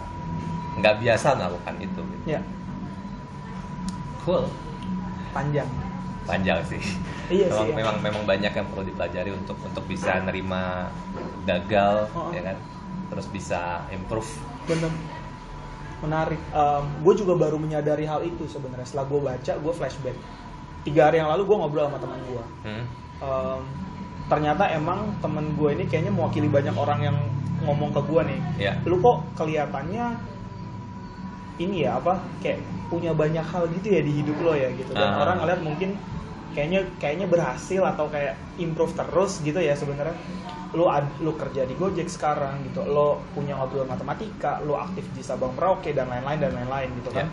nggak biasa melakukan itu gitu. Ya cool panjang. panjang sih. Iya memang, sih, memang memang banyak yang perlu dipelajari untuk untuk bisa nerima gagal, Oh. ya kan? Terus bisa improve. bener menarik gue juga baru menyadari hal itu sebenarnya setelah gue baca gue flashback tiga hari yang lalu gue ngobrol sama teman gue Hmm? um, ternyata emang temen gue ini kayaknya mewakili banyak orang yang ngomong ke gue nih Ya. lu kok kelihatannya ini ya apa kayak punya banyak hal gitu ya di hidup lo ya gitu dan Ah. orang ngeliat mungkin kayaknya kayaknya berhasil atau kayak improve terus gitu ya sebenarnya lu ad, lu kerja di Gojek sekarang gitu lo punya ngobrol matematika lo aktif di Sabang Merauke dan lain-lain dan lain-lain gitu kan.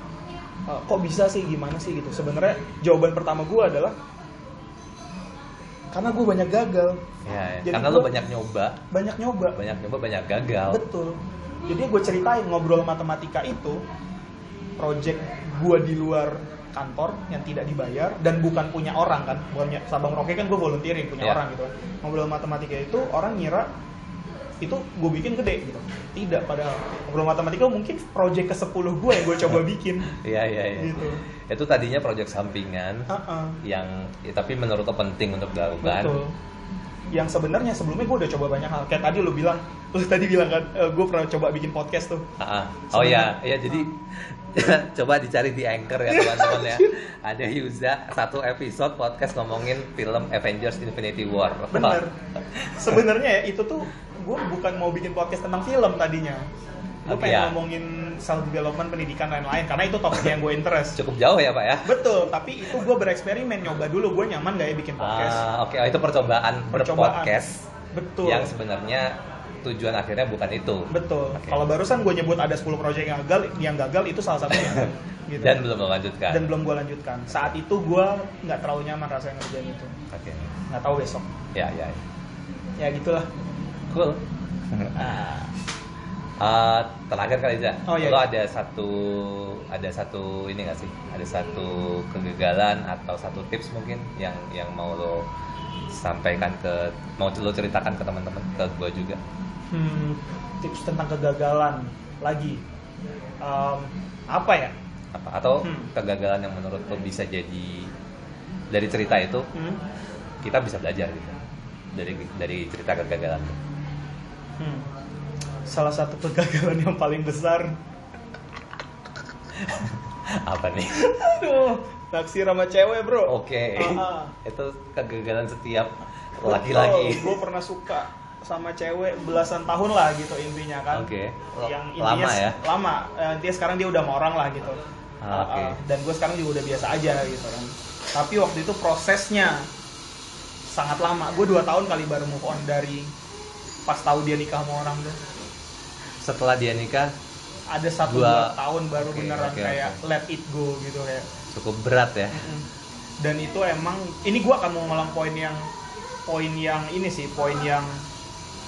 Eh, kok bisa sih gimana sih gitu? Sebenarnya jawaban pertama gue adalah karena gue banyak gagal. Ya, ya. Jadi karena gua- banyak nyoba, banyak nyoba. Banyak nyoba, banyak gagal. betul. Jadi gue ceritain ngobrol matematika itu project gue di luar kantor yang tidak dibayar dan bukan punya orang kan bukannya Sabang Merauke kan gue volunteering punya Iya. orang gitu kan ngobrol matematika itu orang ngira itu gue bikin gede gitu tidak padahal ngobrol matematika mungkin project ke 10 gue yang gue coba bikin Iya, iya, iya. Gitu. Itu tadinya proyek sampingan Heeh. yang ya, tapi menurut lo penting untuk dilakukan. Betul. Yang sebenarnya sebelumnya gue udah coba banyak hal. Kayak tadi lu bilang, lu tadi bilang kan, gue pernah coba bikin podcast tuh. Ah. Oh ya, ya jadi coba dicari di Anchor ya teman-teman ya. Ada Yuza satu episode podcast ngomongin film Avengers Infinity War. Bener. Sebenarnya ya itu tuh gue bukan mau bikin podcast tentang film tadinya. Gue pengen ya. ngomongin self development, pendidikan lain-lain karena itu topik yang gue interest. Cukup jauh ya pak ya. Betul, tapi itu gue bereksperimen nyoba dulu gue nyaman gak ya bikin podcast. Ah, oke oh, itu percobaan, Percobaan. berpodcast Betul. yang sebenarnya tujuan akhirnya bukan itu. Betul. Oke. Kalau barusan gue nyebut ada 10 proyek yang gagal, yang gagal itu salah satunya. gitu. Dan belum melanjutkan. dan belum gue lanjutkan. Saat itu gue nggak terlalu nyaman rasanya ngerjain itu. Oke. Nggak tahu besok. Ya, ya. Ya gitulah. Cool. Ah, terakhir kali aja. Oh, iya, Lo iya. ada satu ada satu ini gak sih? Ada satu kegagalan atau satu tips mungkin yang yang mau lo sampaikan ke mau lo ceritakan ke teman-teman ke gue juga. Hmm, tips tentang kegagalan lagi. Em, apa ya? Apa atau Hmm. kegagalan yang menurut lo bisa jadi dari cerita itu Hmm, kita bisa belajar gitu. Dari dari cerita kegagalan. hmm. Salah satu kegagalan yang paling besar. Apa nih? Aduh, naksir sama cewek bro. Oke. Ah, ah. Itu kegagalan setiap laki-laki. Gue pernah suka sama cewek belasan tahun lah gitu intinya kan. Oke. Yang Lama intinya ya? Lama. Eh, Intinya sekarang dia udah sama orang lah gitu. Ah, Uh, oke. uh, dan gue sekarang juga udah biasa aja gitu kan. Tapi waktu itu prosesnya sangat lama. Gue dua tahun kali baru move on dari pas tahu dia nikah sama orang tuh. Setelah dia nikah Ada satu Dua- dua tahun baru oke, beneran oke, kayak oke. let it go gitu kayak. cukup berat ya. Dan itu emang ini gue akan mau ngulang poin yang poin yang ini sih poin yang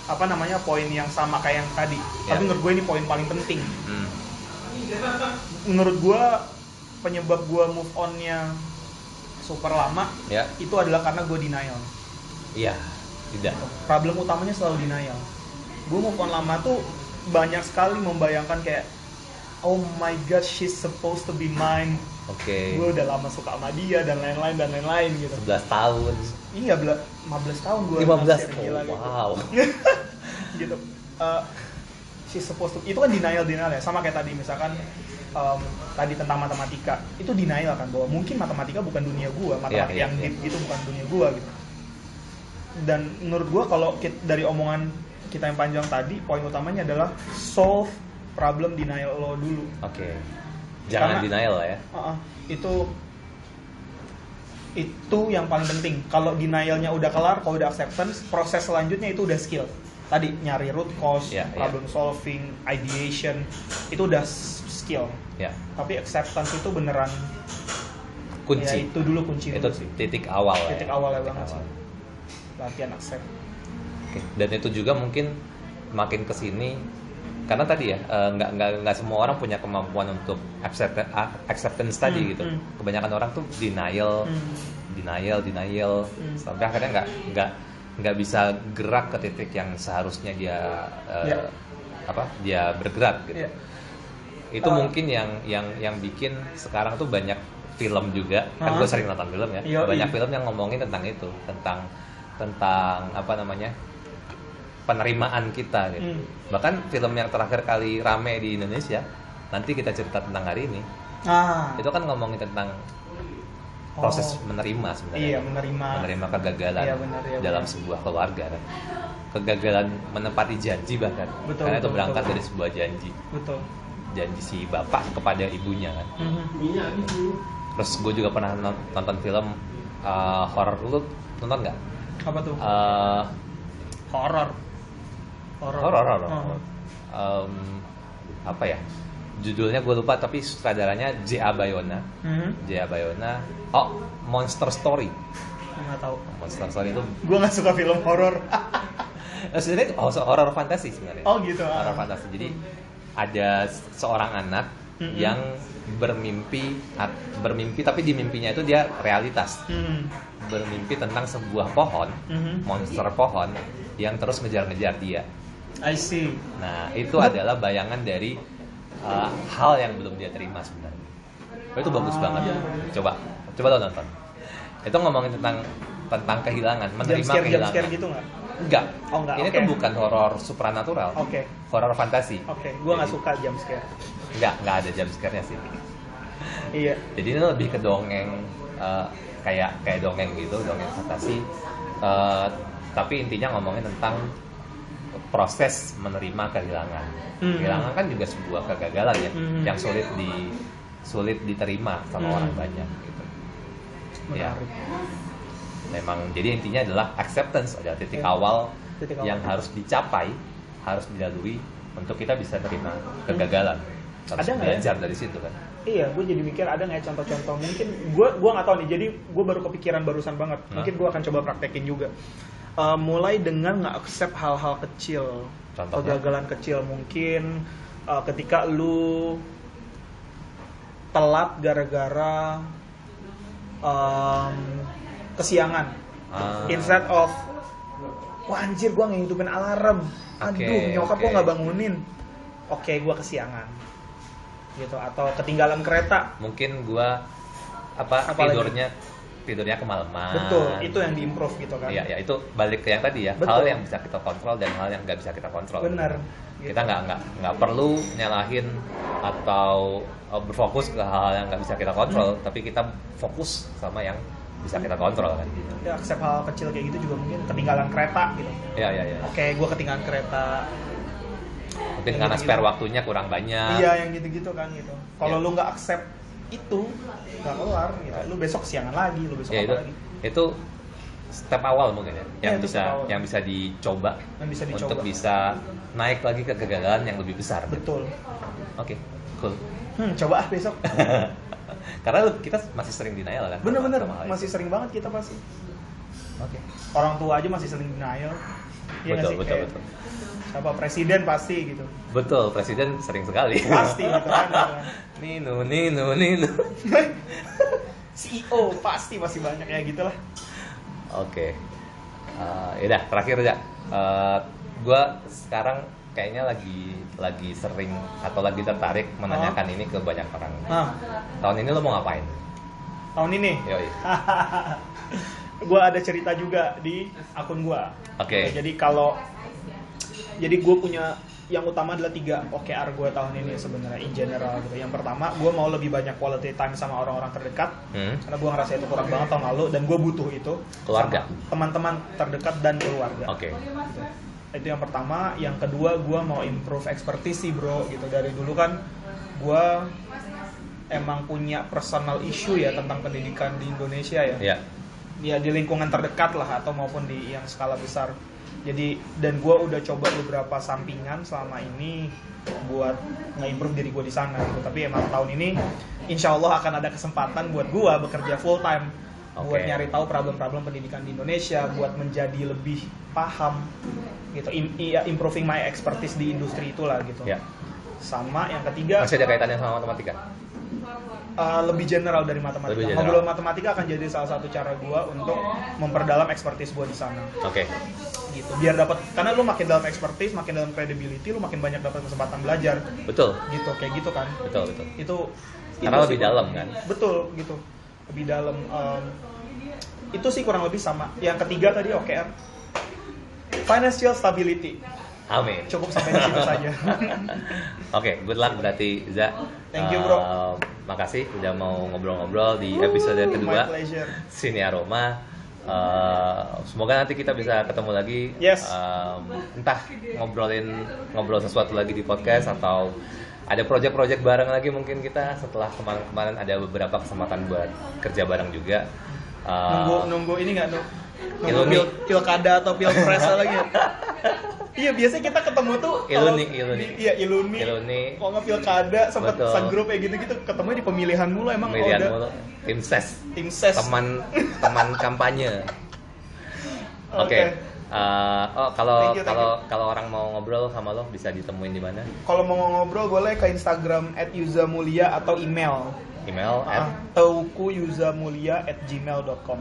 apa namanya poin yang sama kayak yang tadi. Ya. Tapi menurut gue ini poin paling penting. Hmm. Menurut gue penyebab gue move onnya super lama Ya, itu adalah karena gue denial. iya, tidak. Problem utamanya selalu denial. Gue move on lama tuh banyak sekali membayangkan kayak oh my god she's supposed to be mine. Oke. Gue udah lama suka sama dia dan lain-lain dan lain-lain gitu. 11 tahun. Iya, bela- 15 tahun gue 15. gila Oh, gitu. wow. gitu. Uh, she's supposed to itu kan denial denial ya sama kayak tadi misalkan um, tadi tentang matematika itu denial kan bahwa mungkin matematika bukan dunia gua matematika Iya, iya, yang iya. deep itu bukan dunia gua gitu dan menurut gua kalau dari omongan kita yang panjang tadi poin utamanya adalah solve problem denial lo dulu Oke. Jangan Karena- denial lah ya. Uh-uh. itu itu yang paling penting kalau denialnya udah kelar kalau udah acceptance proses selanjutnya itu udah skill tadi nyari root cause Ya, ya. problem solving ideation itu udah skill Ya. tapi acceptance itu beneran ya Kunci. itu dulu kunci itu dulu sih titik awal titik ya. awalnya Titik banget awal. sih latihan accept Oke. Dan itu juga mungkin makin ke sini karena tadi ya eh, nggak nggak nggak semua orang punya kemampuan untuk accept, acceptance tadi Hmm, gitu. hmm. Kebanyakan orang tuh denial, Hmm. denial, denial Hmm. sampai akhirnya nggak nggak nggak bisa gerak ke titik yang seharusnya dia Ya. apa dia bergerak gitu. Iya. Itu Uh, mungkin yang yang yang bikin sekarang tuh banyak film juga kan Hah? gue sering nonton film ya Yoi. banyak film yang ngomongin tentang itu tentang tentang apa namanya penerimaan kita gitu. Hmm. bahkan film yang terakhir kali rame di Indonesia nanti kita cerita tentang hari ini. Ah. Itu kan ngomongin tentang proses Oh. menerima sebenarnya. Iya menerima. Menerima kegagalan Iya, benar, iya, dalam benar. sebuah keluarga kan. Kegagalan menepati janji bahkan. Betul, karena itu betul, berangkat betul. dari sebuah janji. Betul. Janji si bapak kepada ibunya kan. Mhm. dulu terus gue juga pernah non- nonton film uh, horor dulu nonton nggak? Apa tuh? Uh, horor horor horor horor Oh. Um, apa ya judulnya gue lupa tapi sutradaranya J.A. Bayona Mhm. J.A. Bayona oh Monster Story nggak tahu Monster Story itu gue nggak suka film horor sebenarnya oh, horor fantasi sebenarnya oh gitu horor fantasi jadi ada seorang anak Mm-mm. yang bermimpi bermimpi tapi di mimpinya itu dia realitas Mhm. bermimpi tentang sebuah pohon Mhm. monster pohon yang terus ngejar-ngejar dia I see. Nah itu adalah bayangan dari uh, hal yang belum dia terima sebenarnya. Oh, itu bagus banget. Coba coba lo nonton. Itu ngomongin tentang tentang kehilangan menerima jump scare jump kehilangan. scare gitu nggak? Enggak Oh, enggak, ini oke. tuh bukan horor supranatural. Oke. Horor fantasi. Oke gue nggak Jadi- suka jump scare. Enggak enggak ada jump scare-nya sih. Iya. Jadi ini lebih ke dongeng uh, kayak kayak dongeng gitu dongeng fantasi. Uh, tapi intinya ngomongin tentang proses menerima kehilangan Hmm. kehilangan kan juga sebuah kegagalan ya Hmm. yang sulit di sulit diterima sama Hmm. orang banyak gitu Ya. memang jadi intinya adalah acceptance adalah titik Ya. awal Titik awal. yang harus dicapai harus dilalui untuk kita bisa terima kegagalan harus Ada ya? belajar dari situ kan Iya, gue jadi mikir ada nggak ya contoh-contoh mungkin gue gua nggak tahu nih. Jadi gue baru kepikiran barusan banget. Mungkin gue akan coba praktekin juga. Eh, mulai dengan nggak accept hal-hal kecil, Contohnya? kegagalan kecil mungkin eh, ketika lu telat gara-gara em, kesiangan. Ah. Instead of wah anjir gue ngehidupin alarm. Aduh, Oke, nyokap oke. gue nggak bangunin. Oke, gue kesiangan gitu atau ketinggalan kereta mungkin gua apa Apalagi? tidurnya tidurnya kemalaman betul itu yang diimprove gitu kan Iya, ya itu balik ke yang tadi ya. Betul. Hal yang bisa kita kontrol dan hal yang nggak bisa kita kontrol. Benar. Kita nggak nggak nggak perlu nyalahin atau uh, berfokus ke hal yang nggak bisa kita kontrol, Hmm. tapi kita fokus sama yang bisa kita kontrol kan. ya accept hal kecil kayak gitu juga mungkin ketinggalan kereta gitu Iya iya iya. oke gue ketinggalan kereta Mungkin Yang karena gitu-gitu. spare waktunya kurang banyak. iya yang gitu-gitu kan gitu kalau Iya. lu nggak accept itu nggak kelar gitu lu besok siangan lagi lu besok Ya itu lagi itu step awal mungkin ya, yang itu bisa awal. yang bisa dicoba yang bisa dicoba untuk bisa naik lagi ke kegagalan yang lebih besar. betul Oke, cool. hmm, coba ah besok Karena lu- kita masih sering denial kan. bener-bener masih sering banget kita pasti Oke. orang tua aja masih sering denial Iya betul sih? betul Kayak betul. siapa presiden pasti gitu Betul, presiden sering sekali. pasti gitu kan, gitu kan. Nino, Nino, Nino. CEO pasti masih banyak ya gitulah Oke. Eh, yaudah, terakhir ya. Uh, gua sekarang kayaknya lagi lagi sering atau lagi tertarik menanyakan ini ke banyak orang. nah Tahun ini lo mau ngapain? tahun ini Yoi. gue ada cerita juga di akun gue. Oke. Jadi kalau jadi gue punya yang utama adalah tiga OKR gue tahun ini sebenarnya in general gitu. Yang pertama gue mau lebih banyak quality time sama orang-orang terdekat Hmm? karena gue ngerasa itu kurang banget tahun lalu dan gue butuh itu. Keluarga? Teman-teman terdekat dan keluarga. Oke. Gitu. Itu yang pertama. Yang kedua gue mau improve expertise sih bro gitu dari dulu kan gue emang punya personal issue ya tentang pendidikan di Indonesia ya Ya. Ya di lingkungan terdekat lah atau maupun di yang skala besar jadi dan gue udah coba beberapa sampingan selama ini buat nge-improve diri gue di sana gitu tapi emang tahun ini insya Allah akan ada kesempatan buat gue bekerja full time buat Oke. nyari tahu problem-problem pendidikan di Indonesia buat menjadi lebih paham gitu iya, improving my expertise di industri itulah gitu Ya. sama yang ketiga Masih ada kaitannya sama matematika? Uh, lebih general dari matematika. Lebih general. Ngobrol matematika akan jadi salah satu cara gua untuk memperdalam expertise gua di sana. Oke. Gitu. Biar dapat karena lu makin dalam expertise, makin dalam credibility, lu makin banyak dapat kesempatan belajar. Betul. Gitu, kayak gitu kan. Betul, betul. Itu Karena itu lebih sih- dalam kan. Betul, gitu. Lebih dalam um, itu sih kurang lebih sama. Yang ketiga tadi OKR. Financial stability. Amin. Cukup sampai di situ saja. Oke, good luck berarti Za. Thank you, bro. Uh, makasih udah mau ngobrol-ngobrol di episode My kedua. Sini Aroma. Uh, semoga nanti kita bisa ketemu lagi. Yes. Um, entah ngobrolin ngobrol sesuatu lagi di podcast atau ada project-project bareng lagi mungkin kita setelah kemarin-kemarin ada beberapa kesempatan buat kerja bareng juga. Uh, nunggu nunggu ini nggak nunggu, Iluni. pil, pilkada atau pilpres lagi ya? iya biasanya kita ketemu tuh Iluni, Iluni. iya iluni Iluni. kalau nggak pilkada sempat Betul. subgrup kayak gitu gitu ketemu di pemilihan mulu emang pemilihan udah mulu tim ses tim ses teman teman kampanye oke Oke. Uh, oh kalau kalau kalau orang mau ngobrol sama lo bisa ditemuin di mana kalau mau ngobrol boleh ke Instagram @yuzamulia atau email email ah, at taukuyuzamulia at gmail.com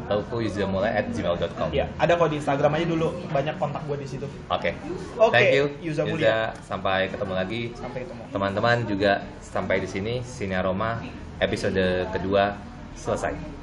at gmail.com ya ada kok di Instagram aja dulu. Banyak kontak gue di situ. Oke. Oke, thank you. Yuza Yuza. Sampai ketemu lagi. Sampai ketemu. Teman-teman juga sampai di sini Sini Aroma. Episode kedua selesai